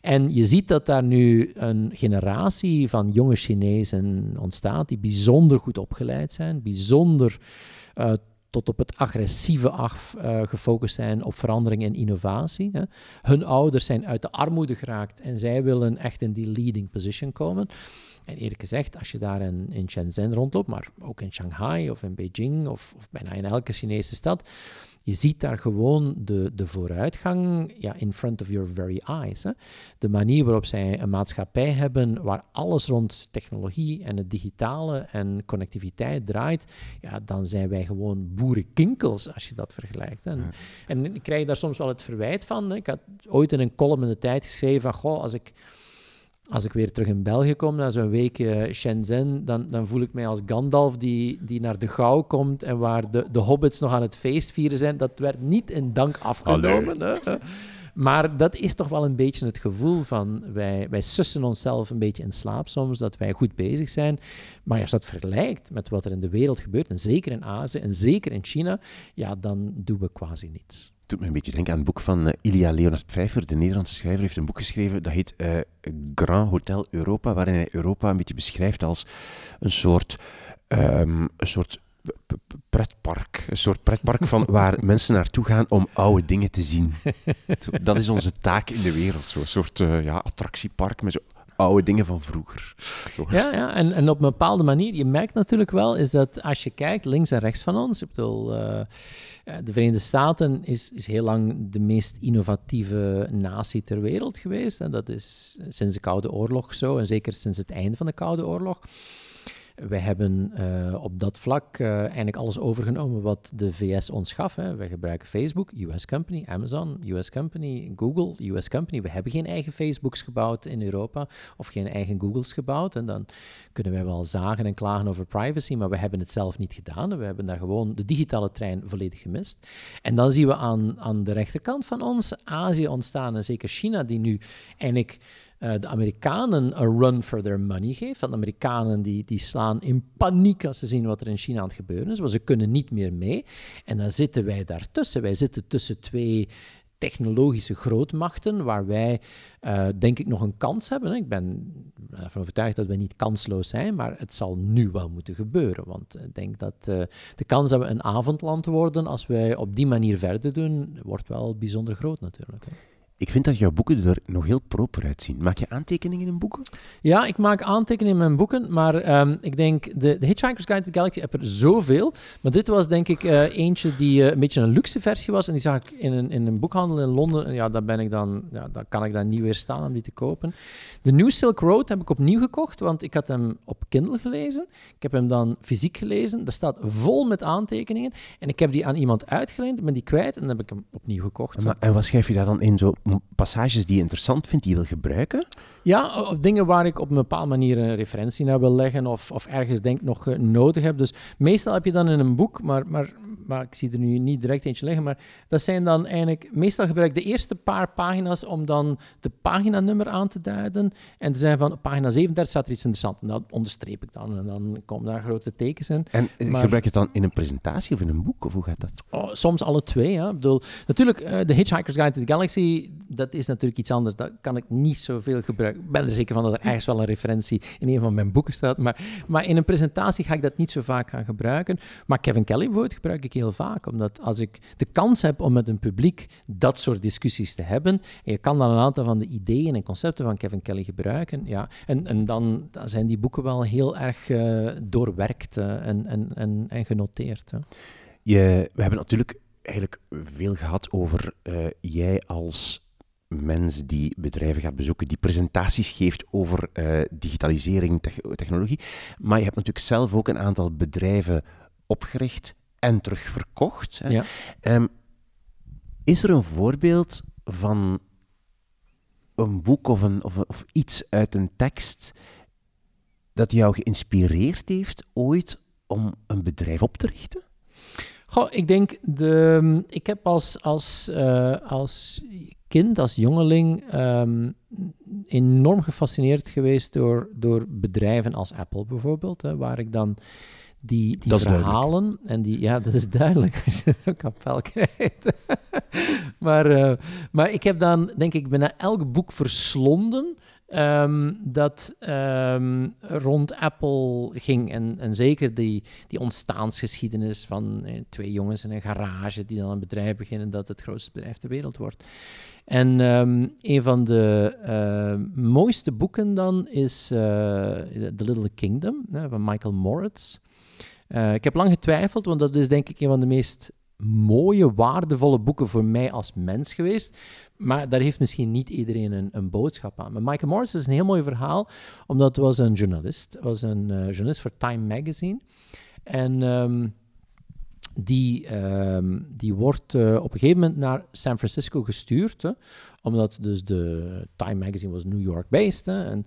En je ziet dat daar nu een generatie van jonge Chinezen ontstaat die bijzonder goed opgeleid zijn, bijzonder uh, tot op het agressieve af uh, gefocust zijn op verandering en innovatie. Hè. Hun ouders zijn uit de armoede geraakt en zij willen echt in die leading position komen. En eerlijk gezegd, als je daar in, in Shenzhen rondloopt, maar ook in Shanghai of in Beijing of, of bijna in elke Chinese stad, je ziet daar gewoon de, de vooruitgang ja, in front of your very eyes. Hè. De manier waarop zij een maatschappij hebben waar alles rond technologie en het digitale en connectiviteit draait, ja, dan zijn wij gewoon boerenkinkels als je dat vergelijkt. Hè. En ik krijg daar soms wel het verwijt van. Hè. Ik had ooit in een column in de tijd geschreven van, goh, als ik als ik weer terug in België kom, na zo'n week uh, Shenzhen, dan, dan voel ik mij als Gandalf die, die naar de Gauw komt en waar de, de hobbits nog aan het feest vieren zijn. Dat werd niet in dank afgenomen. Hè? Maar dat is toch wel een beetje het gevoel van wij, wij sussen onszelf een beetje in slaap soms, dat wij goed bezig zijn. Maar als dat vergelijkt met wat er in de wereld gebeurt, en zeker in Azië en zeker in China, ja, dan doen we quasi niets doet me een beetje denken aan het boek van uh, Ilia Leonard Pfeiffer, de Nederlandse schrijver, heeft een boek geschreven dat heet uh, Grand Hotel Europa, waarin hij Europa een beetje beschrijft als een soort, um, een soort pretpark. Een soort pretpark van waar mensen naartoe gaan om oude dingen te zien. Dat is onze taak in de wereld. Zo'n soort uh, ja, attractiepark met zo oude dingen van vroeger. Ja, ja en, en op een bepaalde manier, je merkt natuurlijk wel, is dat als je kijkt links en rechts van ons, ik bedoel, uh, de Verenigde Staten is, is heel lang de meest innovatieve natie ter wereld geweest. En dat is sinds de Koude Oorlog zo, en zeker sinds het einde van de Koude Oorlog. Wij hebben uh, op dat vlak uh, eigenlijk alles overgenomen wat de VS ons gaf. Hè. Wij gebruiken Facebook, US company, Amazon, US company, Google, US company. We hebben geen eigen Facebooks gebouwd in Europa of geen eigen Googles gebouwd. En dan kunnen wij wel zagen en klagen over privacy, maar we hebben het zelf niet gedaan. We hebben daar gewoon de digitale trein volledig gemist. En dan zien we aan, aan de rechterkant van ons Azië ontstaan en zeker China, die nu eigenlijk uh, de Amerikanen een run for their money geeft. Dat de Amerikanen die, die slaan in paniek als ze zien wat er in China aan het gebeuren is, want ze kunnen niet meer mee. En dan zitten wij daartussen. Wij zitten tussen twee technologische grootmachten, waar wij, uh, denk ik, nog een kans hebben. Ik ben ervan overtuigd dat we niet kansloos zijn, maar het zal nu wel moeten gebeuren. Want ik denk dat uh, de kans dat we een avondland worden, als wij op die manier verder doen, wordt wel bijzonder groot natuurlijk. Hè. Ik vind dat jouw boeken er nog heel proper uitzien. Maak je aantekeningen in boeken? Ja, ik maak aantekeningen in mijn boeken, maar um, ik denk, de, de Hitchhiker's Guide to the Galaxy heb er zoveel. Maar dit was denk ik uh, eentje die uh, een beetje een luxe versie was. En die zag ik in een, in een boekhandel in Londen. En ja, daar ben ik dan, ja, daar kan ik dan niet weerstaan om die te kopen. De New Silk Road heb ik opnieuw gekocht, want ik had hem op Kindle gelezen. Ik heb hem dan fysiek gelezen. Dat staat vol met aantekeningen. En ik heb die aan iemand uitgeleend, ben die kwijt en dan heb ik hem opnieuw gekocht. Maar, en wat schrijf je daar dan in? Zo passages die je interessant vindt, die je wil gebruiken? Ja, of dingen waar ik op een bepaalde manier een referentie naar wil leggen of, of ergens denk nog uh, nodig heb. Dus meestal heb je dan in een boek, maar, maar, maar ik zie er nu niet direct eentje liggen, maar dat zijn dan eigenlijk, meestal gebruik ik de eerste paar pagina's om dan de paginanummer aan te duiden. En te zijn van, op pagina 37 staat er iets interessants. En dat onderstreep ik dan en dan komen daar grote tekens in. En eh, maar, gebruik je het dan in een presentatie of in een boek, of hoe gaat dat? Oh, soms alle twee, ja. Ik bedoel, natuurlijk, uh, The Hitchhiker's Guide to the Galaxy, dat is natuurlijk iets anders. Dat kan ik niet zoveel gebruiken. Ik ben er zeker van dat er ergens wel een referentie in een van mijn boeken staat. Maar, maar in een presentatie ga ik dat niet zo vaak gaan gebruiken. Maar Kevin Kelly bijvoorbeeld gebruik ik heel vaak. Omdat als ik de kans heb om met een publiek dat soort discussies te hebben, en je kan dan een aantal van de ideeën en concepten van Kevin Kelly gebruiken. Ja, en, en dan, dan zijn die boeken wel heel erg uh, doorwerkt uh, en, en, en, en genoteerd. Je, we hebben natuurlijk eigenlijk veel gehad over uh, jij als mens die bedrijven gaat bezoeken, die presentaties geeft over uh, digitalisering, te technologie. Maar je hebt natuurlijk zelf ook een aantal bedrijven opgericht en terugverkocht. Hè. Ja. Um, is er een voorbeeld van een boek of, een, of, of iets uit een tekst dat jou geïnspireerd heeft ooit om een bedrijf op te richten? Goh, ik denk, de, ik heb als, als, uh, als kind, als jongeling, um, enorm gefascineerd geweest door, door bedrijven als Apple bijvoorbeeld, hè, waar ik dan die, die verhalen en die, ja, dat is duidelijk als je zo'n kapel krijgt. maar, uh, maar ik heb dan, denk ik, bijna elk boek verslonden Um, dat um, rond Apple ging. En, en zeker die, die ontstaansgeschiedenis van eh, twee jongens in een garage die dan een bedrijf beginnen dat het grootste bedrijf ter wereld wordt. En um, een van de mooiste boeken dan is uh, The Little Kingdom van Michael Moritz. Uh, ik heb lang getwijfeld, want dat is denk ik een van de meest mooie, waardevolle boeken voor mij als mens geweest. Maar daar heeft misschien niet iedereen een, een boodschap aan. Maar Michael Morris is een heel mooi verhaal, omdat hij was een journalist. was een uh, journalist voor Time Magazine. En um, die, um, die wordt uh, op een gegeven moment naar San Francisco gestuurd. Hè, omdat dus de Time Magazine was New York-based. En,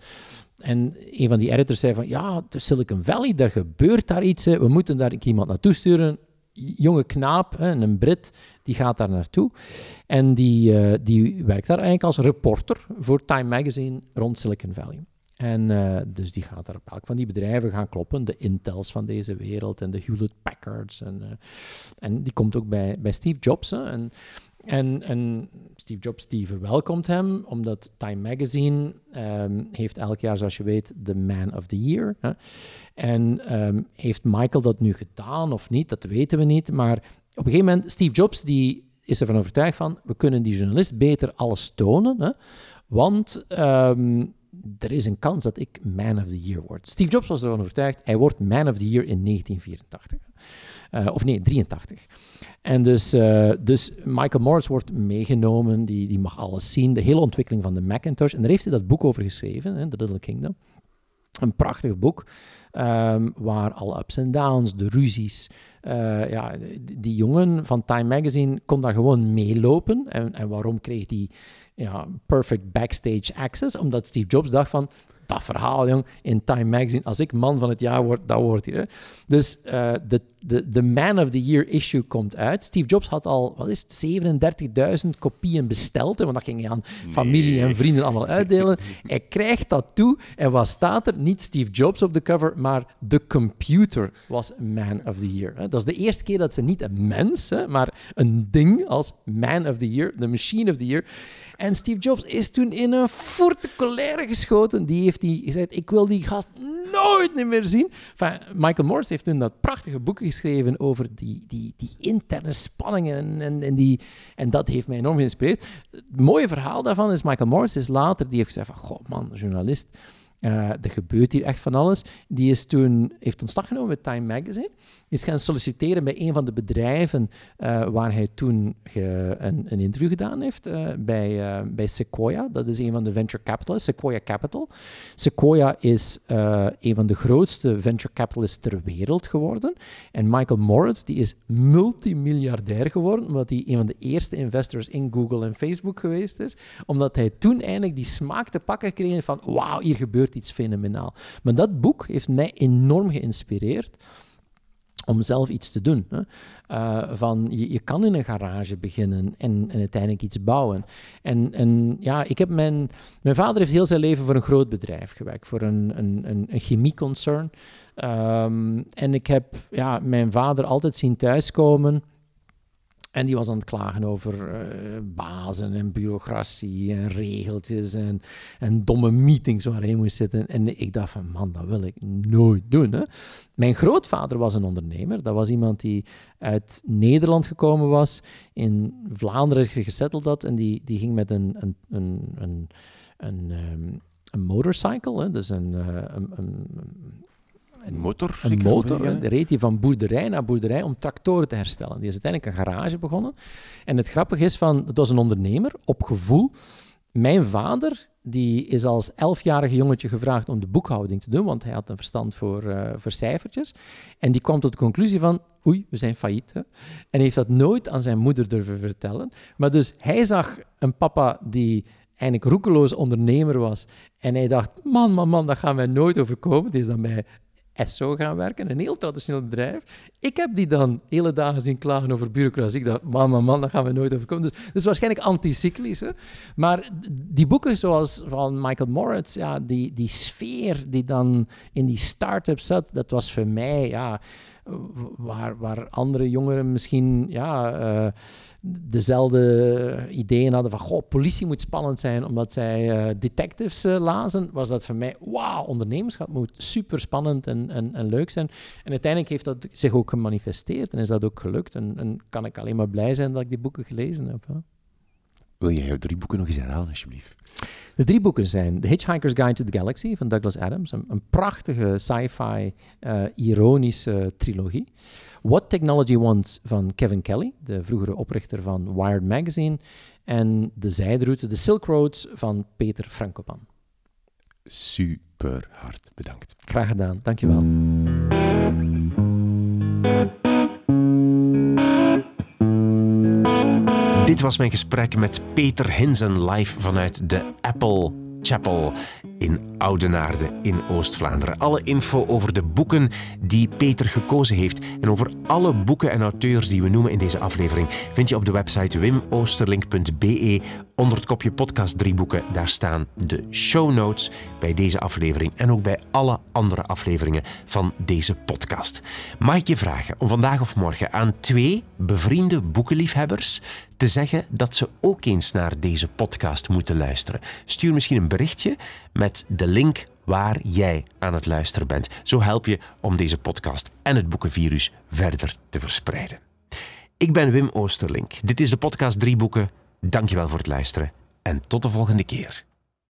en een van die editors zei van, ja, de Silicon Valley, daar gebeurt daar iets. We moeten daar iemand naartoe sturen jonge knaap, een Brit, die gaat daar naartoe. En die, uh, die werkt daar eigenlijk als reporter voor Time Magazine rond Silicon Valley. En uh, dus die gaat daar op elk van die bedrijven gaan kloppen, de Intels van deze wereld en de Hewlett Packards. En, uh, en die komt ook bij, bij Steve Jobs. En en, en, Steve Jobs die verwelkomt hem, omdat Time Magazine um, heeft elk jaar, zoals je weet, de Man of the Year. Hè? En um, heeft Michael dat nu gedaan of niet, dat weten we niet. Maar op een gegeven moment, Steve Jobs die is ervan overtuigd van, we kunnen die journalist beter alles tonen, hè? want um, er is een kans dat ik Man of the Year word. Steve Jobs was ervan overtuigd, hij wordt Man of the Year in 1984. Uh, of nee, 83. En dus, uh, dus Michael Morris wordt meegenomen, die, die mag alles zien, de hele ontwikkeling van de Macintosh. En daar heeft hij dat boek over geschreven, hè, The Little Kingdom. Een prachtig boek. ehm, waar alle ups en downs, de ruzies. eh, ja, die, die jongen van Time Magazine kon daar gewoon meelopen. En, en waarom kreeg die ja, perfect backstage access? Omdat Steve Jobs dacht van. Dat verhaal, jong, in Time Magazine. Als ik man van het jaar word, dat wordt hij. hè. Dus eh, de, de, de Man of the Year issue komt uit. Steve Jobs had al, wat is het, 37.000 kopieën besteld. Hè, want dat ging hij aan familie en vrienden allemaal uitdelen. hij krijgt dat toe. En wat staat er? Niet Steve Jobs op de cover, maar de computer was Man of the Year. Hè. Dat is de eerste keer dat ze niet een mens, hè, maar een ding als Man of the Year, de Machine of the Year. En Steve Jobs is toen in een forte colère geschoten. Die heeft die gezegd, ik wil die gast nooit meer zien. Michael Morris heeft toen dat prachtige boek geschreven over die, die, die interne spanningen. En, en, en, die, en dat heeft mij enorm geïnspireerd. Het mooie verhaal daarvan is, Michael Morris is later, die heeft gezegd van, goh man, journalist, eh, er gebeurt hier echt van alles. Die is toen, heeft ontslag genomen met Time Magazine. Is gaan solliciteren bij een van de bedrijven eh, waar hij toen een, een interview gedaan heeft, eh, bij, bij Sequoia. Dat is een van de venture capitalists, Sequoia Capital. Sequoia is een van de grootste venture capitalists ter wereld geworden. En Michael Moritz die is multimiljardair geworden, omdat hij een van de eerste investors in Google en Facebook geweest is. Omdat hij toen eindelijk die smaak te pakken kreeg van wauw, hier gebeurt iets fenomenaal. Maar dat boek heeft mij enorm geïnspireerd om zelf iets te doen. Hè. Eh, van, je, je kan in een garage beginnen en, en uiteindelijk iets bouwen. En, en ja, ik heb mijn, mijn vader heeft heel zijn leven voor een groot bedrijf gewerkt, voor een, een, een, chemieconcern. Ehm, en ik heb ja, mijn vader altijd zien thuiskomen. En die was aan het klagen over eh, bazen en bureaucratie en regeltjes en, en domme meetings waar hij moest zitten. En ik dacht van, man, dat wil ik nooit doen. Hè. Mijn grootvader was een ondernemer. Dat was iemand die uit Nederland gekomen was, in Vlaanderen gesetteld had. En die, die ging met een, een, een, een, een, ehm, een motorcycle, hè, dus een, eh, een, Een motor? een motor. Ja. reed hij van boerderij naar boerderij om tractoren te herstellen. Die is uiteindelijk een garage begonnen. En het grappige is van, het was een ondernemer op gevoel. Mijn vader, die is als elfjarig jongetje gevraagd om de boekhouding te doen, want hij had een verstand voor, voor cijfertjes. En die kwam tot de conclusie van, oei, we zijn failliet. Hè? En heeft dat nooit aan zijn moeder durven vertellen. Maar dus hij zag een papa die eigenlijk roekeloos ondernemer was. En hij dacht, man, man, man, dat gaan wij nooit overkomen. Die is dan bij Esso gaan werken, een heel traditioneel bedrijf. Ik heb die dan hele dagen zien klagen over bureaucratie. Ik dacht, man, man, man, dat gaan we nooit overkomen. Dus, dus waarschijnlijk anticyclisch. Maar die boeken zoals van Michael Moritz, ja, die, die sfeer die dan in die start-up zat, dat was voor mij, ja, waar, waar andere jongeren misschien, ja... eh, dezelfde ideeën hadden van, goh, politie moet spannend zijn omdat zij eh, detectives eh, lazen, was dat voor mij, wauw, ondernemerschap moet super spannend en, en, en leuk zijn. En uiteindelijk heeft dat zich ook gemanifesteerd en is dat ook gelukt. En, en kan ik alleen maar blij zijn dat ik die boeken gelezen heb. Hè. Wil je jouw drie boeken nog eens herhalen, alsjeblieft? De drie boeken zijn The Hitchhiker's Guide to the Galaxy van Douglas Adams, een, een prachtige sci-fi, eh, ironische trilogie. What Technology Wants van Kevin Kelly, de vroegere oprichter van Wired Magazine. En De Zijderoute, de Silk Roads van Peter Frankopan. Super hard bedankt. Graag gedaan, dankjewel. Dit was mijn gesprek met Peter Hinsen live vanuit de Apple Chapel in Oudenaarde in Oost-Vlaanderen. Alle info over de boeken die Peter gekozen heeft en over alle boeken en auteurs die we noemen in deze aflevering vind je op de website wimoosterlink.be onder het kopje podcast drie boeken. Daar staan de show notes bij deze aflevering en ook bij alle andere afleveringen van deze podcast. Mag ik je vragen om vandaag of morgen aan twee bevriende boekenliefhebbers te zeggen dat ze ook eens naar deze podcast moeten luisteren. Stuur misschien een berichtje met de link waar jij aan het luisteren bent. Zo help je om deze podcast en het boekenvirus verder te verspreiden. Ik ben Wim Oosterlink. Dit is de podcast Drie Boeken. Dankjewel voor het luisteren en tot de volgende keer.